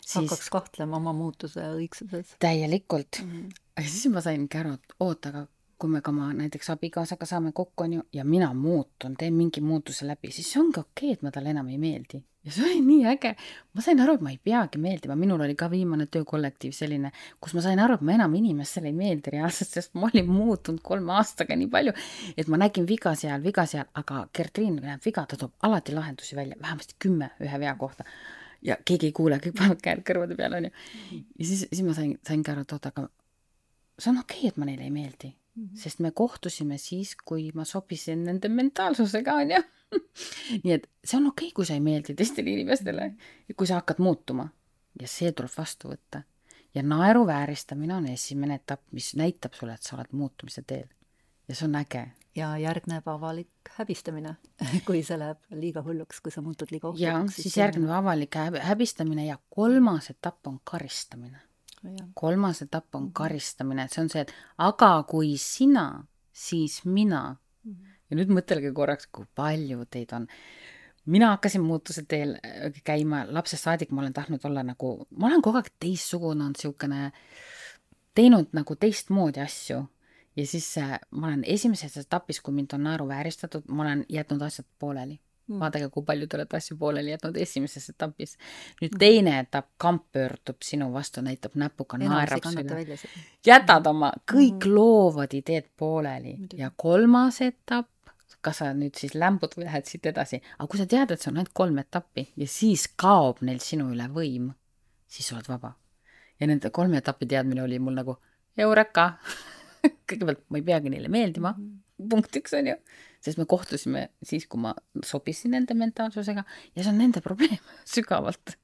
Siis... hakkaks kahtlema oma muutuse õigsuses. täielikult mm. -hmm. ja siis ma saingi aru, et oota, aga kui me ka oma näiteks abikaasaga saame kokku, on ju, ja mina muutun, teen mingi muutuse läbi, siis see ongi okei okay,, et ma talle enam ei meeldi. ja see oli nii äge. ma sain aru, et ma ei peagi meeldima, minul oli ka viimane töökollektiiv selline, kus ma sain aru, et ma enam inimestele ei meeldi reaalselt, sest ma olin muutunud kolme aastaga nii palju, et ma nägin viga seal, viga seal, aga Gertriin näeb viga, ta toob alati lahendusi välja, vähemasti kümme ühe vea kohta ja keegi ei kuule, kõik panevad käed kõrvade peale, onju. ja siis, siis ma sain, saingi aru, et oota, aga see on okei okay,, et ma neile ei meeldi -hmm. sest me kohtusime siis, kui ma sobisin nende mentaalsusega, onju. nii et see on okei okay,, kui sa ei meeldi teistele inimestele, kui sa hakkad muutuma ja see tuleb vastu võtta. ja naeruvääristamine on esimene etapp, mis näitab sulle, et sa oled muutumise teel. ja see on äge. ja järgneb avalik häbistamine, kui see läheb liiga hulluks, kui sa muutud liiga ohtlikuks. ja siis, siis järgneb avalik häbistamine ja kolmas etapp on karistamine kolmas etapp on mhm. karistamine, et see on see, et aga kui sina, siis mina. -hmm. ja nüüd mõtelge korraks, kui palju teid on. mina hakkasin muutuse teel äh, käima lapsest saadik, ma olen tahtnud olla nagu, ma olen kogu aeg teistsugune olnud, niisugune, teinud nagu teistmoodi asju ja siis äh, ma olen esimeses etapis, kui mind on naeruvääristatud, ma olen jätnud asjad pooleli. Vaadake, kui palju te olete asju pooleli jätnud esimeses etapis. nüüd mm. teine etapp, kamp pöördub sinu vastu, näitab näpuga, naerab sulle. jätad oma kõik mm. loovad ideed pooleli Muidugi. ja kolmas etapp, kas sa nüüd siis lämbud või lähed siit edasi, aga kui sa tead, et see on ainult kolm etappi ja siis kaob neil sinu üle võim, siis oled vaba. ja nende kolme etappi teadmine oli mul nagu eureka kõigepealt ma ei peagi neile meeldima mm, punkt üks on ju sest me kohtusime siis, kui ma sobisin nende mentaalsusega ja see on nende probleem sügavalt.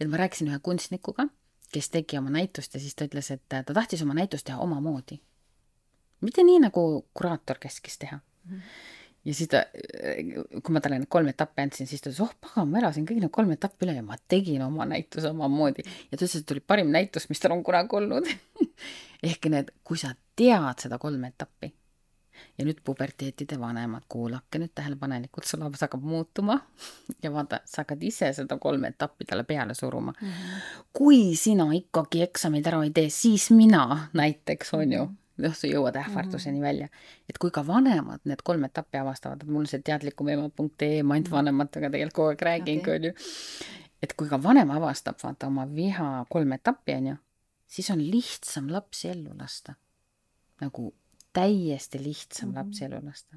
et ma rääkisin ühe kunstnikuga, kes tegi oma näitust ja siis ta ütles, et ta tahtis oma näitust teha omamoodi. mitte nii, nagu kuraator käskis teha mm. -hmm ja siis ta, kui ma talle need kolm etappi andsin, siis ta ütles, oh pagan, ma elasin kõik need kolm etappi üle ja ma tegin oma näituse omamoodi. ja ta ütles, et oli parim näitus, mis tal on kunagi olnud ehk need, kui sa tead seda kolme etappi ja nüüd puberteetide vanemad, kuulake nüüd tähelepanelikult, su laps hakkab muutuma ja vaata, sa hakkad ise seda kolme etappi talle peale suruma mm. -hmm. kui sina ikkagi eksameid ära ei tee, siis mina näiteks, on ju noh, sa jõuad ähvarduseni mm -hmm. välja. et kui ka vanemad need kolm etappi avastavad, mul see teadlikum ema.ee, ma ainult mhm. vanematega tegelikult kogu aeg räägingi okay., on ju. et kui ka vanem avastab, vaata oma viha kolm etappi, on ju, siis on lihtsam lapsi ellu lasta. nagu täiesti lihtsam mm -hmm. lapsi elu lasta.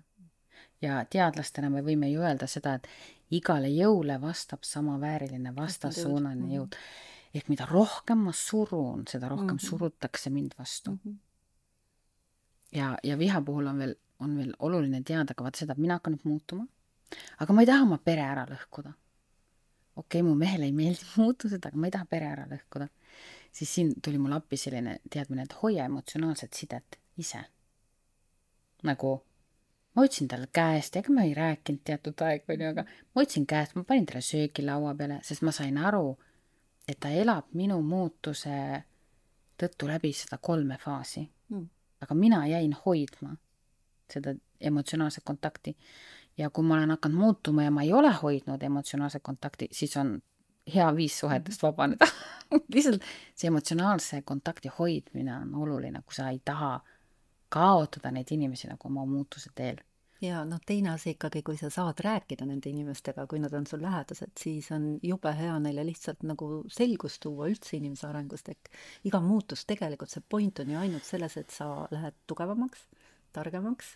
ja teadlastena me võime ju öelda seda, et igale jõule vastab samavääriline vastassuunaline jõud. Mhm. ehk mida rohkem ma surun, seda rohkem mm -hmm. surutakse mind vastu mm. -hmm. ja, ja viha puhul on veel, on veel oluline teada ka vaat seda, et mina hakkan nüüd muutuma, aga ma ei taha oma pere ära lõhkuda. okei okay,, mu mehele ei meeldi muutused, aga ma ei taha pere ära lõhkuda. siis siin tuli mul appi selline teadmine, et hoia emotsionaalset sidet ise nagu ma võtsin tal käest, ega ma ei rääkinud teatud aeg, onju, aga ma võtsin käest, ma panin talle söögi laua peale, sest ma sain aru, et ta elab minu muutuse tõttu läbi seda kolme faasi. Mm.. aga mina jäin hoidma seda emotsionaalset kontakti. ja kui ma olen hakanud muutuma ja ma ei ole hoidnud emotsionaalset kontakti, siis on hea viis suhetest vabaneda. Lihtsalt see emotsionaalse kontakti hoidmine on oluline, kui sa ei taha kaotada neid inimesi nagu oma muutuse teel. Ja noh, teine asi ikkagi, kui sa saad rääkida nende inimestega, kui nad on sul lähedased, siis on jube hea neile lihtsalt nagu selgust tuua üldse inimese arengust, ehk iga muutus tegelikult, see point on ju ainult selles, et sa lähed tugevamaks, targemaks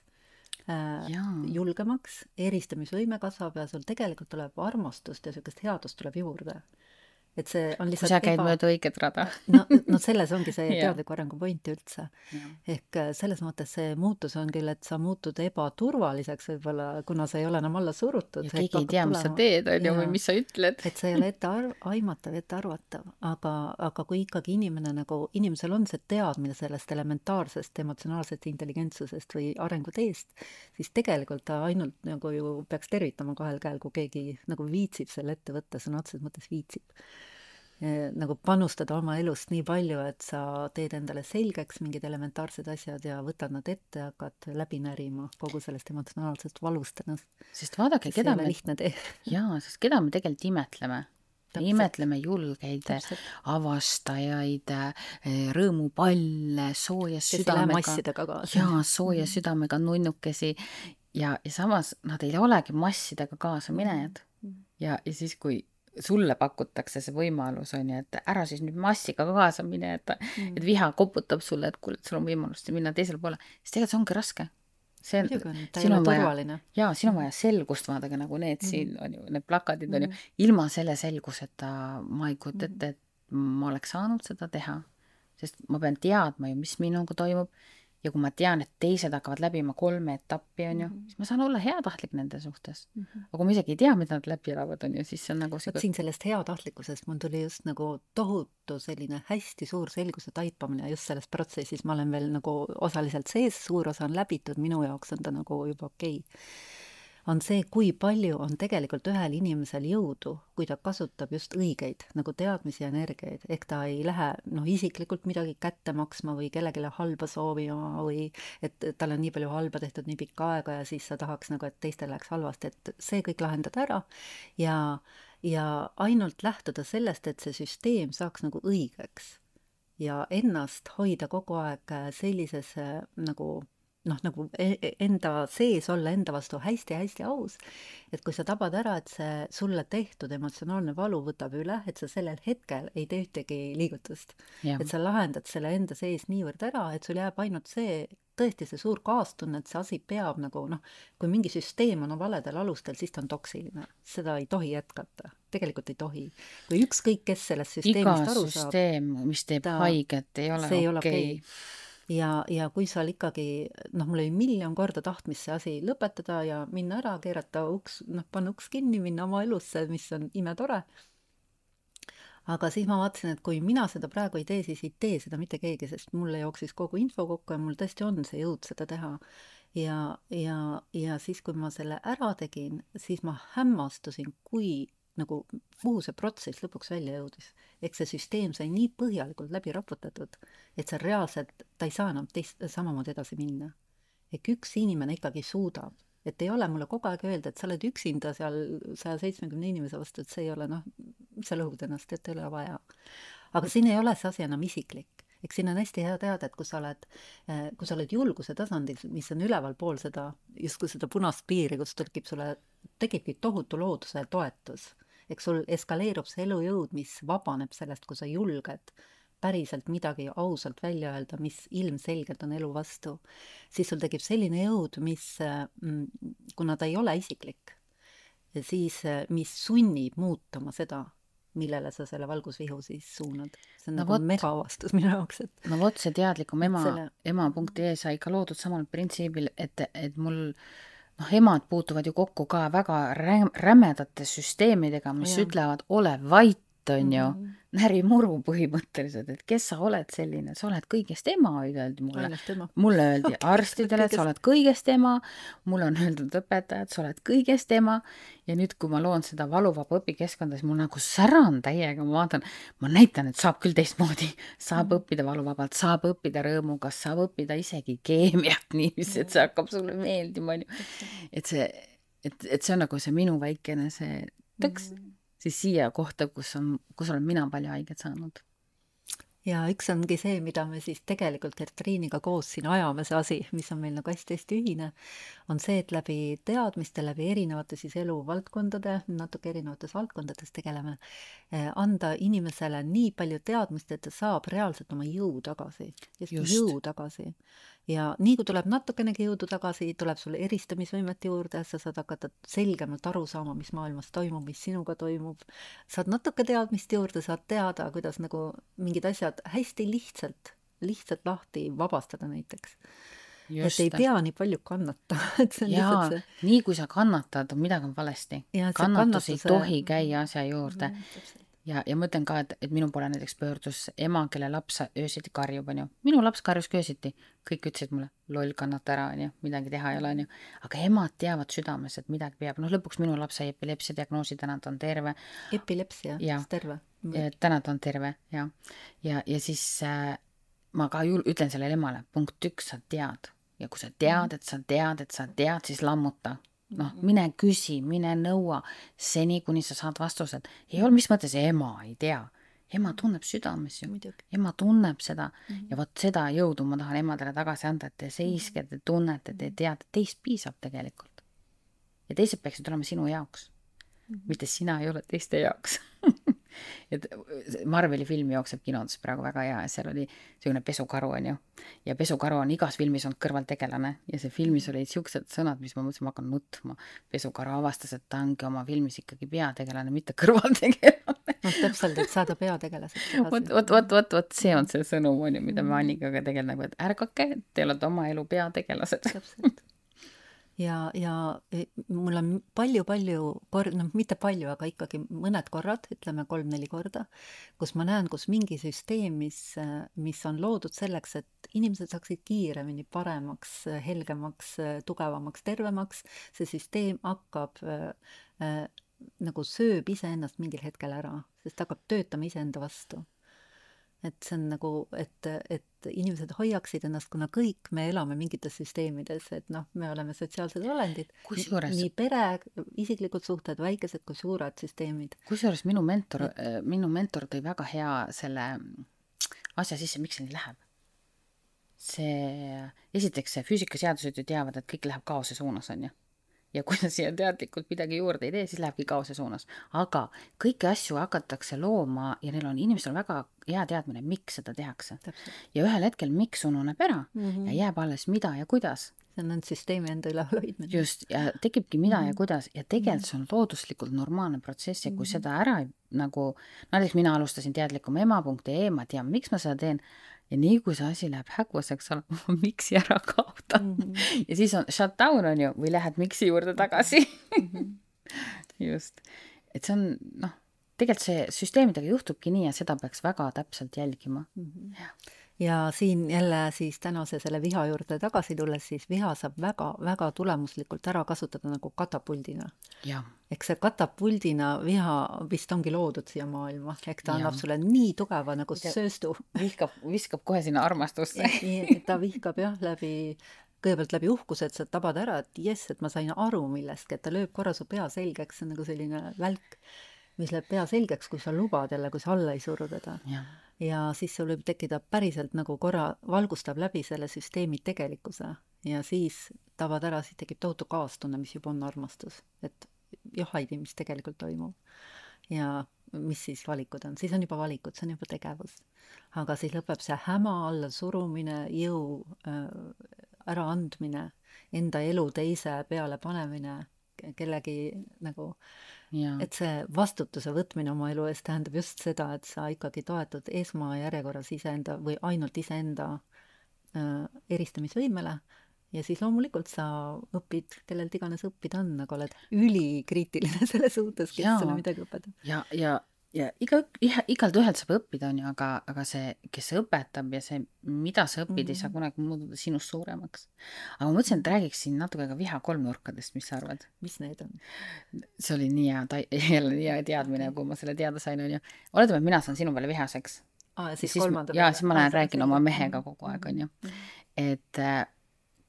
äh,, julgemaks, eristamisvõime kasvab ja sul tegelikult tuleb armastust ja niisugust headust tuleb juurde et see on lihtsalt sa käid eba... mööda õiget rada no, no selles ongi see teadliku arengu point üldse. ehk äh, selles mõttes see muutus on küll, et sa muutud ebaturvaliseks võib-olla, kuna sa ei ole enam alla surutud. ja keegi ei tea, mis sa teed, on ju, või mis sa ütled. et sa ei ole ette arv-, aimatav, ettearvatav, aga, aga kui ikkagi inimene nagu, inimesel on see teadmine sellest elementaarsest emotsionaalsest intelligentsusest või arenguteest, siis tegelikult ta ainult nagu ju peaks tervitama kahel käel, kui keegi nagu viitsib selle ette võtta, sõna otseses mõttes viitsib nagu panustada oma elust nii palju, et sa teed endale selgeks mingid elementaarsed asjad ja võtad nad ette hakkad läbi närima kogu sellest emotsionaalsest valust ennast. sest vaadake, keda me, lihtne tee. jaa, sest keda me tegelikult imetleme. me imetleme julgeid, avastajaid, eh, rõõmupalle, sooja südamega. jaa, sooja mhm. südamega nunnukesi ja, ja samas nad ei olegi massidega kaasaminejad. Mhm. ja, ja siis, kui sulle pakutakse see võimalus, on ju, et ära siis nüüd massiga kaasa mine, et mm., et viha koputab sulle, et kuule, et sul on võimalus minna teisele poole, siis tegelikult see ongi raske. see on, siin on vaja, jaa, siin on vaja selgust, vaadake nagu need mm. siin on ju, need plakatid on mm. ju, ilma selle selguseta ma ei kujuta ette, et ma oleks saanud seda teha, sest ma pean teadma ju, mis minuga toimub ja kui ma tean, et teised hakkavad läbima kolme etappi, on ju mm, -hmm. siis ma saan olla heatahtlik nende suhtes mm. -hmm. aga kui ma isegi ei tea, mida nad läbi elavad, on ju, siis see on nagu vot siin sellest heatahtlikkusest mul tuli just nagu tohutu selline hästi suur selguse taipamine just selles protsessis, ma olen veel nagu osaliselt sees, suur osa on läbitud, minu jaoks on ta nagu juba okei okay on see, kui palju on tegelikult ühel inimesel jõudu, kui ta kasutab just õigeid nagu teadmisi ja energiaid, ehk ta ei lähe noh, isiklikult midagi kätte maksma või kellelegi halba soovima või et tal on nii palju halba tehtud nii pikka aega ja siis sa tahaks nagu, et teistel läheks halvasti, et see kõik lahendada ära ja, ja ainult lähtuda sellest, et see süsteem saaks nagu õigeks ja ennast hoida kogu aeg sellises nagu noh, nagu e-, e-, enda sees olla enda vastu hästi-hästi aus, et kui sa tabad ära, et see sulle tehtud emotsionaalne valu võtab üle, et sa sellel hetkel ei tee ühtegi liigutust. et sa lahendad selle enda sees niivõrd ära, et sul jääb ainult see, tõesti see suur kaastunne, et see asi peab nagu noh, kui mingi süsteem on valedel alustel, siis ta on toksiline, seda ei tohi jätkata, tegelikult ei tohi. või ükskõik, kes sellest süsteemist aru saab. iga süsteem, mis teeb ta, haiget, ei ole okei okay. okay ja, ja kui seal ikkagi noh, mul oli miljon korda tahtmist see asi lõpetada ja minna ära, keerata uks, noh, panna uks kinni, minna oma elusse, mis on imetore. aga siis ma vaatasin, et kui mina seda praegu ei tee, siis ei tee seda mitte keegi, sest mulle jooksis kogu info kokku ja mul tõesti on see jõud seda teha. ja, ja, ja siis, kui ma selle ära tegin, siis ma hämmastusin, kui nagu kuhu see protsess lõpuks välja jõudis. ehk see süsteem sai nii põhjalikult läbi raputatud, et see reaalselt, ta ei saa enam teist, samamoodi edasi minna. ehk üks inimene ikkagi suudab, et ei ole mulle kogu aeg öelda, et sa oled üksinda seal saja seitsmekümne inimese vastu, et see ei ole noh, sa lõhud ennast, et ei ole vaja. aga siin ei ole see asi enam isiklik eks siin on hästi hea teada, et kui sa oled, kui sa oled julguse tasandil, mis on ülevalpool seda, justkui seda punast piiri, kus tekib sulle, tekibki tohutu looduse toetus eks sul eskaleerub see elujõud, mis vabaneb sellest, kui sa julged päriselt midagi ausalt välja öelda, mis ilmselgelt on elu vastu, siis sul tekib selline jõud, mis, mm, kuna ta ei ole isiklik, siis mis sunnib muutuma seda, millele sa selle valgusvihu siis suunad. see on no nagu võt, megaavastus minu jaoks, et no vot, see teadlikum ema selle..., ema.ee sai ka loodud samal printsiibil, et, et mul äh, noh, emad puutuvad ju kokku ka väga räm-, rämedate süsteemidega, mis ja. ütlevad, ole vait, on ju mm -hmm., närimuru põhimõtteliselt, et kes sa oled selline, sa oled kõigest ema, öeldi mulle. mulle öeldi okay, arstidele, et sa oled kõigest ema, mulle on öeldud õpetajad, sa oled kõigest ema ja nüüd, kui ma loon seda valuvaba õpikeskkonda, siis mul nagu säran täiega, ma vaatan, ma näitan, et saab küll teistmoodi, saab mm õppida valuvabalt, saab õppida rõõmuga, saab õppida isegi keemiat niiviisi, et see hakkab sulle meeldima, on ju. et see et, et see on nagu see minu väikene see tõks mm. Siis siia kohta, kus on, kus olen mina palju haiget saanud. Ja üks ongi see, mida me siis tegelikult Gertriiniga koos siin ajame, see asi, mis on meil nagu hästi-hästi ühine, on see, et läbi teadmiste, läbi erinevate siis eluvaldkondade, natuke erinevates valdkondades tegeleme, eh, anda inimesele nii palju teadmist, et ta saab reaalselt oma jõu tagasi, just. jõu tagasi ja nii kui tuleb natukenegi jõudu tagasi, tuleb sul eristamisvõimet juurde, sa saad hakata selgemalt aru saama, mis maailmas toimub, mis sinuga toimub. saad natuke teadmist juurde, saad teada, kuidas nagu mingid asjad hästi lihtsalt, lihtsalt lahti vabastada näiteks. et ei pea nii palju kannatama, et see on Jaa, lihtsalt see. nii kui sa kannatad, midagi on valesti. kannatus kannatuse... ei tohi käia asja juurde mm, ja, ja ma ütlen ka, et, et minu poole näiteks pöördus ema, kelle laps öösiti karjub, onju. minu laps karjus ka öösiti. kõik ütlesid mulle, loll, kannata ära, onju, midagi teha ei ole, onju. aga emad teavad südames, et midagi peab. noh, lõpuks minu laps sai epilepsia diagnoosi, täna ta on terve. epilepsia, terve? täna ta on terve, jah. ja, ja siis äh, ma ka jul-, ütlen sellele emale, punkt üks, sa tead. ja kui sa tead, et sa tead, et sa tead, siis lammuta noh, mine küsi, mine nõua, seni kuni sa saad vastused. ei ole, mis mõttes ema ei tea, ema tunneb südames ju, ema tunneb seda. Mm. -hmm. ja vot seda jõudu ma tahan emadele tagasi anda, et te seiske, te tunnete, te teate, teist piisab tegelikult. ja teised peaksid olema sinu jaoks. Mm, -hmm. mitte sina ei ole teiste jaoks et Marveli film jookseb kinodes praegu väga hea ja seal oli niisugune pesukaru, on ju. ja pesukaru on igas filmis olnud kõrvaltegelane ja see filmis olid niisugused sõnad, mis ma mõtlesin, ma hakkan nutma. pesukaru avastas, et ta ongi oma filmis ikkagi peategelane, mitte kõrvaltegelane. noh, täpselt, et saada peategelaseks vot, vot, vot, vot, vot see on see sõnum, on ju, mida me Annikaga tegelikult nagu, et ärgake, te olete oma elu peategelased. täpselt ja, ja e, mul on palju-palju kord-, noh, mitte palju, aga ikkagi mõned korrad, ütleme kolm-neli korda, kus ma näen, kus mingi süsteem, mis, mis on loodud selleks, et inimesed saaksid kiiremini paremaks, helgemaks, tugevamaks, tervemaks, see süsteem hakkab äh, nagu sööb iseennast mingil hetkel ära, sest hakkab töötama iseenda vastu et see on nagu, et, et inimesed hoiaksid ennast, kuna kõik me elame mingites süsteemides, et noh, me oleme sotsiaalsed olendid. nii pere, isiklikud suhted, väikesed kui suured süsteemid. kusjuures minu mentor, minu mentor tõi väga hea selle asja sisse, miks see nii läheb. see, esiteks see füüsikaseadused ju teavad, et kõik läheb kaose suunas, on ju ja kui sa siia teadlikult midagi juurde ei tee, siis lähebki kaose suunas. aga kõiki asju hakatakse looma ja neil on, inimestel on väga hea teadmine, miks seda tehakse. ja ühel hetkel, miks ununeb ära mm -hmm. ja jääb alles mida ja kuidas. see on ainult süsteemi enda ülevalhoidmine. just, ja tekibki mida mm -hmm. ja mhm. kuidas ja tegelikult see on looduslikult normaalne protsess ja kui mm -hmm. seda ära nagu, näiteks mina alustasin teadlikuma ema.ee, ma tean, miks ma seda teen ja nii kui see asi läheb häguseks, olen ma miksi ära kaotanud mm. -hmm. ja siis on shutdown on ju, või lähed miksi juurde tagasi mm. -hmm. just, et see on noh, tegelikult see süsteemidega juhtubki nii ja seda peaks väga täpselt jälgima mm. -hmm ja siin jälle siis tänase selle viha juurde tagasi tulles, siis viha saab väga-väga tulemuslikult ära kasutada nagu katapuldina. eks see katapuldina viha vist ongi loodud siia maailma, ehk ta ja. annab sulle nii tugeva nagu Mida sööstu. vihkab, viskab kohe sinna armastusse ta vihkab jah, läbi kõigepealt läbi uhkuse, et sa tabad ära, et jess, et ma sain aru millestki, et ta lööb korra su pea selgeks, see on nagu selline välk, mis lööb pea selgeks, kui sa lubad jälle, kui sa alla ei suru teda ja siis sul võib tekkida päriselt nagu korra, valgustab läbi selle süsteemi tegelikkuse ja siis tabad ära, siis tekib tohutu kaastunne, mis juba on armastus, et jah, Heidi, mis tegelikult toimub. ja mis siis valikud on, siis on juba valikud, see on juba tegevus. aga siis lõpeb see häma alla surumine, jõu äh, äraandmine, enda elu teise peale panemine, kellegi nagu äh, et see vastutuse võtmine oma elu eest tähendab just seda, et sa ikkagi toetud esmajärjekorras iseenda või ainult iseenda äh, eristamisvõimele ja siis loomulikult sa õpid, kellelt iganes õppida on, aga oled ülikriitiline selles suhtes, kes sulle midagi õpetab. ja, ja ja iga, igalt ühelt saab õppida, on ju, aga, aga see, kes õpetab ja see, mida sa õpid mm, -hmm. ei saa mhm. kunagi muutuda sinust suuremaks. aga ma mõtlesin, et räägiksin natuke ka viha kolmnurkadest, mis sa arvad? mis need on? see oli nii hea, jälle nii hea teadmine, kui ma selle teada sain, on ju. oletame, et mina saan sinu peale vihaseks. aa, siis kolmanda peale? jaa, siis ma lähen räägin oma mehega kogu aeg, on ju. Mhm. et äh,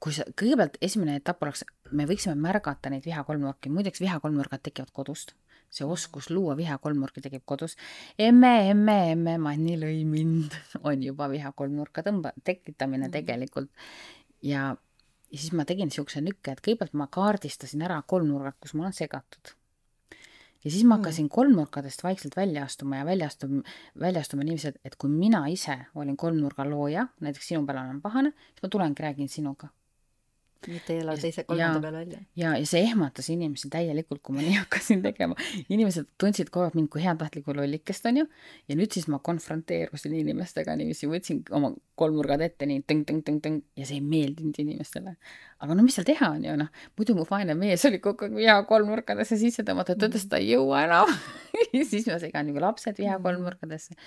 kui sa, kõigepealt esimene etapp oleks, me võiksime märgata neid viha kolmnurki, muideks viha kolmnurgad tekivad kodust see oskus luua viha kolmnurki tekib kodus. emme, emme, emme, Manni lõi mind, on juba viha kolmnurka tõmba-, tekitamine mm. tegelikult. ja, ja siis ma tegin niisuguse nükke, et kõigepealt ma kaardistasin ära kolmnurgad, kus ma olen segatud. ja siis ma hakkasin kolmnurkadest vaikselt välja astuma ja välja astuma, välja astuma niiviisi, et, et kui mina ise olin kolmnurga looja, näiteks sinu peale olen pahane, siis ma tulengi räägin sinuga mitte ei ela teise kolmanda peale välja. ja, ja see ehmatas inimesi täielikult, kui ma nii hakkasin tegema. inimesed tundsid kogu aeg mind kui heatahtlikku lollikest, onju. ja nüüd siis ma konfronteerusin inimestega niiviisi, võtsin oma kolmnurgad ette nii tõng-tõng-tõng-tõng ja see ei meeldinud inimestele. aga no mis seal teha on ju, noh, muidu mu vaene mees oli kogu aeg viha kolmnurkadesse sisse tõmmata, ta ütles, et ta ei jõua enam siis ma segan nagu lapsed viha kolmnurkadesse.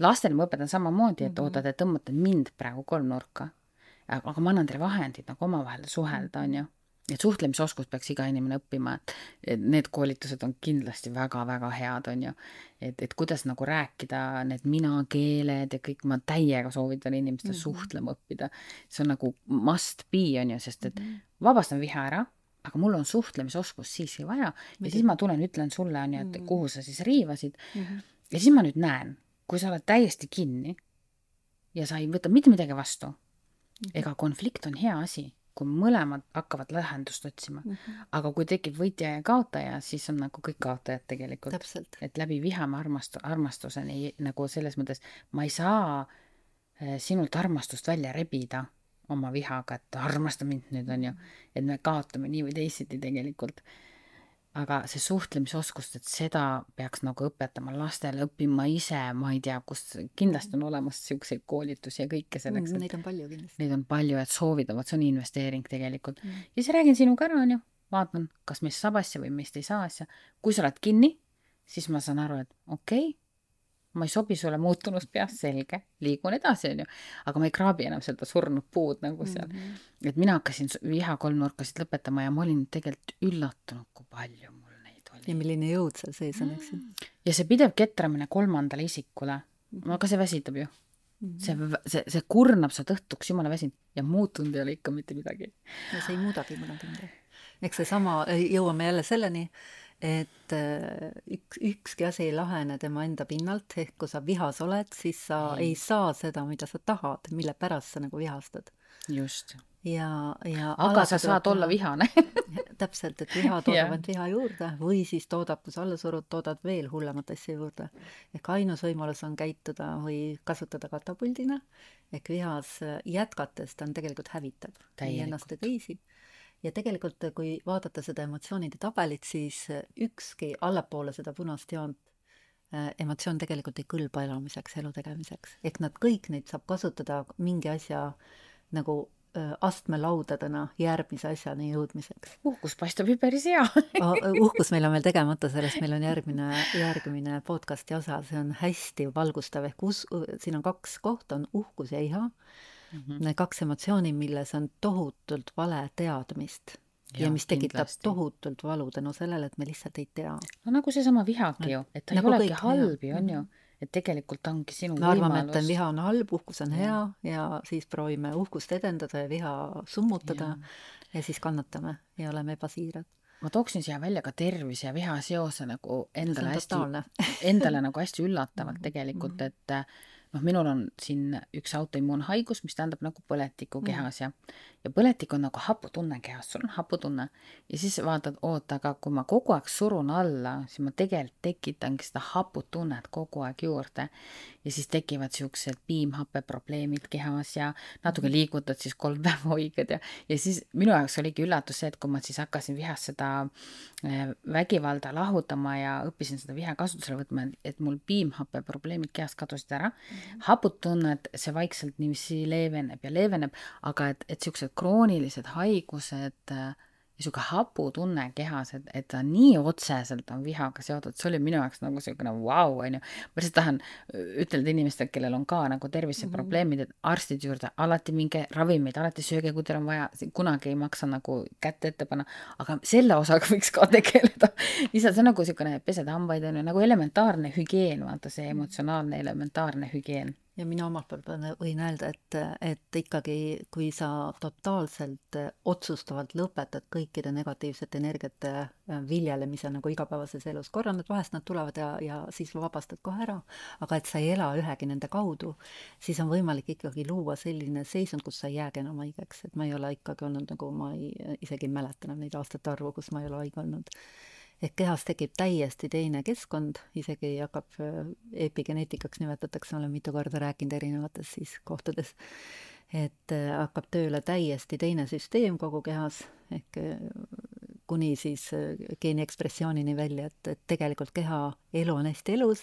lastele ma õpetan samamoodi, et oota, te tõmbate mind praegu kolmnurka aga ma annan teile vahendid nagu omavahel suhelda, on ju. et suhtlemisoskust peaks iga inimene õppima, et, need koolitused on kindlasti väga-väga head, on ju. et, et kuidas nagu rääkida need mina-keeled ja kõik, ma täiega soovitan inimestel mm -hmm. suhtlema õppida. see on nagu must be, on ju, sest et mm -hmm. vabastan viha ära aga mul on suhtlemisoskust siiski vaja ja siis ma tulen, ütlen sulle, on ju, et mhm. kuhu sa siis riivasid mm. -hmm. ja siis ma nüüd näen, kui sa oled täiesti kinni ja sa ei võta mitte midagi vastu, Mhm. Ega konflikt on hea asi, kui mõlemad hakkavad lahendust otsima mm. -hmm. aga kui tekib võitja ja kaotaja, siis on nagu kõik kaotajad tegelikult. et läbi viha me armast-, armastuseni nagu selles mõttes, ma ei saa eh, sinult armastust välja rebida oma vihaga, et armasta mind nüüd, on ju. Mhm. et me kaotame nii või teisiti tegelikult aga see suhtlemisoskust, et seda peaks nagu õpetama lastele, õppima ise, ma ei tea, kus, kindlasti on olemas niisuguseid koolitusi ja kõike selleks mm,. Neid on palju kindlasti. Neid on palju, et soovida, vot see on investeering tegelikult mm.. ja siis räägin sinuga ära, onju, vaatan, kas meist saab asja või meist ei saa asja. kui sa oled kinni, siis ma saan aru, et okei okay,, ma ei sobi sulle muutunust peast, selge, liigun edasi, onju. aga ma ei kraabi enam seda surnud puud nagu seal mm. -hmm. et mina hakkasin viha kolmnurkasid lõpetama ja ma olin tegelikult üllatunud, kui palju mul neid oli. ja milline jõud seal sees on, eks ju. Mm. ja see pidev ketramine kolmandale isikule, no aga see väsitab ju mm. -hmm. see, see, see kurnab sa õhtuks, jumala väsinud ja muutunud ei ole ikka mitte midagi. no see ei muudagi midagi. eks seesama, jõuame jälle selleni et äh, üks, ükski asi ei lahene tema enda pinnalt, ehk kui sa vihas oled, siis sa ei, ei saa seda, mida sa tahad, mille pärast sa nagu vihastad. just. ja, ja aga sa saad olla vihane. Täpselt, et viha toodab ainult viha juurde või siis toodab, kui sa alla surud, toodad veel hullemat asja juurde. ehk ainus võimalus on käituda või kasutada katapuldina, ehk vihas jätkates ta on tegelikult hävitav. Nii ennast ja teisi ja tegelikult, kui vaadata seda emotsioonide tabelit, siis ükski allapoole seda punast joont äh, emotsioon tegelikult ei kõlba elamiseks, elu tegemiseks. ehk nad kõik neid saab kasutada mingi asja nagu äh, astmelaudadena järgmise asjani jõudmiseks. uhkus paistab ju päris hea uhkus meil on veel tegemata, sellest meil on järgmine, järgmine podcasti osa, see on hästi valgustav, ehk us-, siin on kaks kohta, on uhkus ja iha mm. -hmm. Kaks emotsiooni, milles on tohutult vale teadmist ja, ja mis tekitab kindlasti. tohutult valu tänu sellele, et me lihtsalt ei tea. no nagu seesama vihagi ju, et ta nagu ei olegi halb ju, on ju mhm. et tegelikult ongi sinu me arvame, et viha on halb, uhkus on hea ja. ja siis proovime uhkust edendada ja viha summutada ja, ja siis kannatame ja oleme ebasiirad. ma tooksin siia välja ka tervise ja viha seose nagu endale hästi, endale nagu hästi üllatavalt tegelikult, mhm. et noh, minul on siin üks autoimmuunhaigus, mis tähendab nagu põletikku kehas ja ja põletik on nagu haputunne kehas, sul on haputunne. Ja siis vaatad, oota, aga kui ma kogu aeg surun alla, siis ma tegelikult tekitangi seda haputunnet kogu aeg juurde. Ja siis tekivad siuksed piimhappeprobleemid kehas ja natuke mm. liigutad siis kolm päeva hoigad ja ja siis minu jaoks oligi üllatus see, et kui ma siis hakkasin vihast seda eh, vägivalda lahutama ja õppisin seda viha kasutusele võtma, et mul piimhappeprobleemid kehast kadusid ära. Mm haputunnet, see vaikselt niiviisi leeveneb ja leeveneb, aga et, et siuksed kroonilised haigused äh, niisugune haputunne kehas, et, et ta nii otseselt on vihaga seotud, see oli minu jaoks nagu niisugune vau, onju. ma lihtsalt tahan ütelda inimestele, kellel on ka nagu terviseprobleemid, et arstide juurde alati minge, ravimeid alati sööge, kui teil on vaja, kunagi ei maksa nagu kätt ette panna, aga selle osaga võiks ka tegeleda. lihtsalt see on nagu niisugune pesed hambaid onju, nagu elementaarne hügieen, vaata see emotsionaalne elementaarne hügieen ja mina omalt poolt võin öelda, et, et ikkagi, kui sa totaalselt otsustavalt lõpetad kõikide negatiivsete energiate äh, viljelemise nagu igapäevases elus, korra nad vahest nad tulevad ja, ja siis vabastad kohe ära, aga et sa ei ela ühegi nende kaudu, siis on võimalik ikkagi luua selline seisund, kus sa ei jäägi enam haigeks, et ma ei ole ikkagi olnud nagu, ma ei, isegi ei mäleta enam neid aastate arvu, kus ma ei ole haige olnud ehk kehas tekib täiesti teine keskkond, isegi hakkab, äh, epigeneetikaks nimetatakse, olen mitu korda rääkinud erinevates siis kohtades, et äh, hakkab tööle täiesti teine süsteem kogu kehas, ehk äh, kuni siis geeni ekspressioonini välja, et, et tegelikult keha elu on hästi elus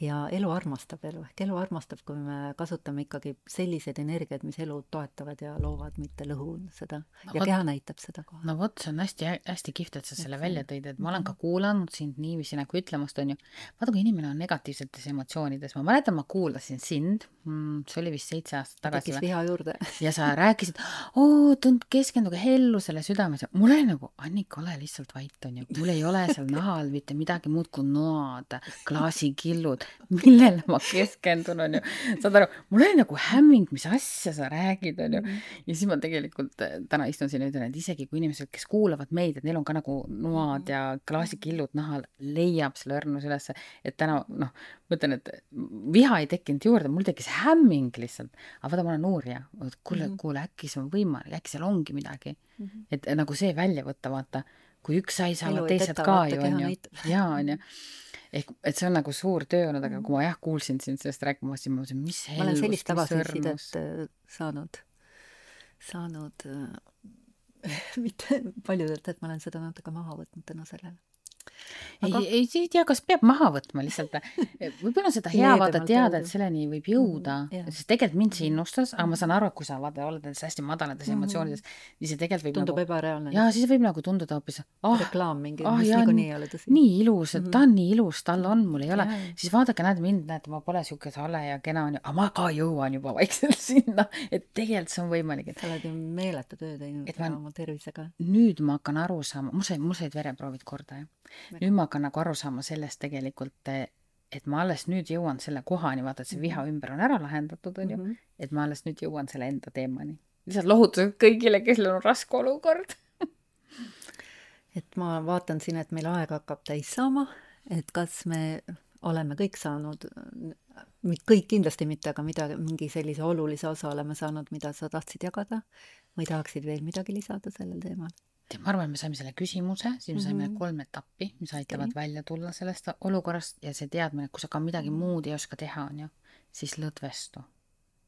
ja elu armastab elu, ehk elu armastab, kui me kasutame ikkagi selliseid energiaid, mis elu toetavad ja loovad, mitte lõhu seda. No,. ja keha näitab seda kohe. no vot, see on hästi-hästi kihvt, et sa selle välja tõid, et ma olen ka kuulanud sind niiviisi nagu ütlemast, on ju, vaata, kui inimene on negatiivsetes emotsioonides, ma mäletan, ma kuulasin sind. Mm,, see oli vist seitse aastat tagasi või? viha juurde. Ja sa rääkisid, oo, tund-, keskenduge hellusele südames mul oli nagu, Annika, ole lihtsalt vait, on ju, mul ei ole seal nahal mitte midagi muud kui noad, klaasikillud, millele ma keskendun, onju. saad aru, mul oli nagu hämming, mis asja sa räägid, onju. Mhm. ja siis ma tegelikult eh, täna istun siin ja ütlen, et isegi kui inimesed, kes kuulavad meid, et neil on ka nagu noad ja klaasikillud nahal, leiab selle õrnuse ülesse, et täna noh, ma ütlen, et viha ei tekkinud juurde, mul tekkis hämming lihtsalt. aga vaata, ma olen uurija, kuule -hmm. kuule, äkki see on võimalik, äkki seal ongi midagi. -hmm. et nagu see välja võtta, vaata, kui üks sai, saavad teised ka ju, onju. jaa, onju ehk et see on nagu suur töö olnud, aga kui ma jah kuulsin sind sellest rääkimas, siis ma mõtlesin, mis hellust, ma olen sellist tagasisidet äh, saanud, saanud äh, mitte paljudelt, et ma olen seda natuke maha võtnud tänu sellele aga... ei, ei, tea, kas peab maha võtma lihtsalt. võib-olla seda hea vaata teada, et selleni võib jõuda mm, -hmm, sest tegelikult mind see innustas, aga ma saan aru, et kui sa vaata oled nendes hästi madalates mm -hmm. emotsioonides, siis see tegelikult võib tundub nagu, ebareaalne. jaa, siis võib nagu tunduda hoopis oh, reklaam mingi oh,, mis niikuinii ei ole tõsi. nii ilus, et mm -hmm. ta on nii ilus, tal on, mul ei ole, siis vaadake, näed mind, näete, ma pole siuke hale ja kena onju, aga ma ka jõuan juba vaikselt sinna, et tegelikult see on võimalik, et sa oled ju meeletu töö teinud ma, oma tervisega. nüüd ma hakkan aru saama, mul sai, mul said vereproovid korda, jah nüüd ma hakkan nagu aru saama sellest tegelikult, et ma alles nüüd jõuan selle kohani, vaata, et see viha mhm. ümber on ära lahendatud, on ju -hmm. et ma alles nüüd jõuan selle enda teemani. lihtsalt lohutuseks kõigile, kellel on raske olukord et ma vaatan siin, et meil aeg hakkab täis saama, et kas me oleme kõik saanud, kõik kindlasti mitte, aga midagi, mingi sellise olulise osa oleme saanud, mida sa tahtsid jagada või tahaksid veel midagi lisada sellel teemal? Ma arvan, et me saime selle küsimuse, siis me saime mm -hmm. kolm etappi, mis aitavad okay. välja tulla sellest olukorrast ja see teadmine, et kui sa ka midagi muud ei oska teha, on ju, siis lõdvestu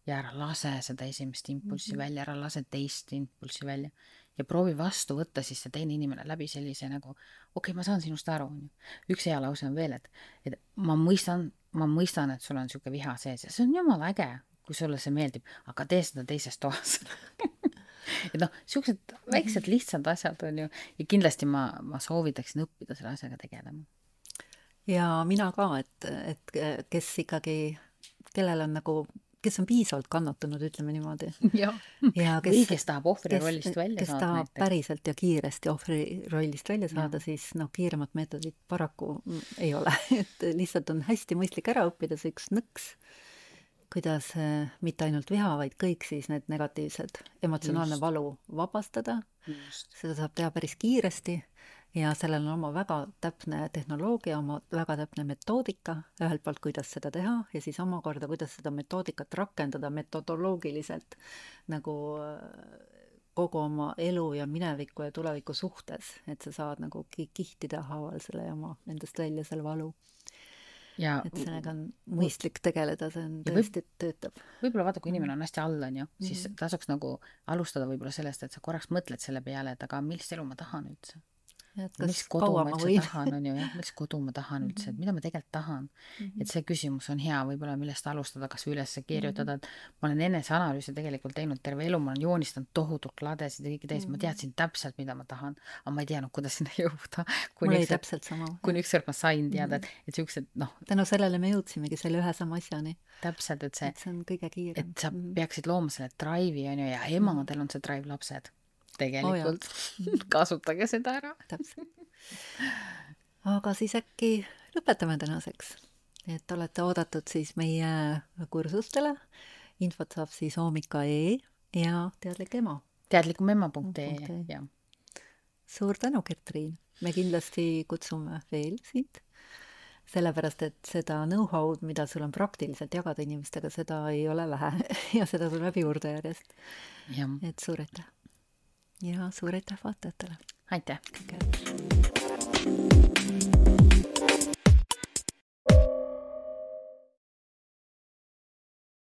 ja ära lase seda esimest impulssi mm -hmm. välja, ära lase teist impulssi välja ja proovi vastu võtta siis see teine inimene läbi sellise nagu, okei okay,, ma saan sinust aru, on ju. üks hea lause on veel, et, et ma mõistan, ma mõistan, et sul on niisugune viha sees ja see on jumala äge, kui sulle see meeldib, aga tee seda teises toas et noh, siuksed väiksed lihtsad asjad on ju ja kindlasti ma, ma soovitaksin õppida selle asjaga tegelema. ja mina ka, et, et kes ikkagi, kellel on nagu kes on piisavalt kannatanud, ütleme niimoodi. ja, ja kes, või kes tahab ohvri kes, rollist välja kes saada. kes tahab näiteks. päriselt ja kiiresti ohvri rollist välja saada, siis noh, kiiremat meetodit paraku ei ole et lihtsalt on hästi mõistlik ära õppida see üks nõks kuidas äh, mitte ainult viha, vaid kõik siis need negatiivsed, emotsionaalne Just. valu vabastada. seda saab teha päris kiiresti ja sellel on oma väga täpne tehnoloogia, oma väga täpne metoodika ühelt poolt, kuidas seda teha ja siis omakorda, kuidas seda metoodikat rakendada metodoloogiliselt nagu äh, kogu oma elu ja mineviku ja tuleviku suhtes, et sa saad nagu kihtida haaval selle jama endast välja, selle valu ja et sellega on mõistlik tegeleda, see on tõesti, töötab. võib-olla vaata, kui inimene on hästi all, on ju, siis mm -hmm. tasuks nagu alustada võib-olla sellest, et sa korraks mõtled selle peale, et aga millist elu ma tahan üldse. Et mis kas kodu kaua ma üldse võin. tahan, on ju, jah, mis kodu ma tahan üldse, et mida ma tegelikult tahan. et see küsimus on hea võib-olla, millest alustada, kas või üles kirjutada, et ma olen eneseanalüüsi tegelikult teinud terve elu, ma olen joonistanud tohutult ladesid ja kõike teist, ma teadsin täpselt, mida ma tahan, aga ma ei teadnud, kuidas sinna jõuda. mul oli täpselt sama. kuni ükskord ma sain teada, et, et siuksed noh, tänu sellele me jõudsimegi selle ühe sama asjani, täpselt, et see et see on kõige kiirem. et sa peaksid looma selle drive'i on ju ja emadel on see drive lapsed. Tegelikult kasutage seda ära. täpselt. aga siis äkki lõpetame tänaseks, et olete oodatud siis meie kursustele. infot saab siis hoomika.ee ja teadlik ema. teadlikumema.ee Punkt ee. jah, suur tänu, Kertriin. me kindlasti kutsume veel sind, sellepärast et seda know-how'd, mida sul on praktiliselt jagada inimestega, seda ei ole vähe ja seda tuleb juurde järjest. et suur aitäh. Ja suur aitäh vaatajatele. aitäh. kõike head.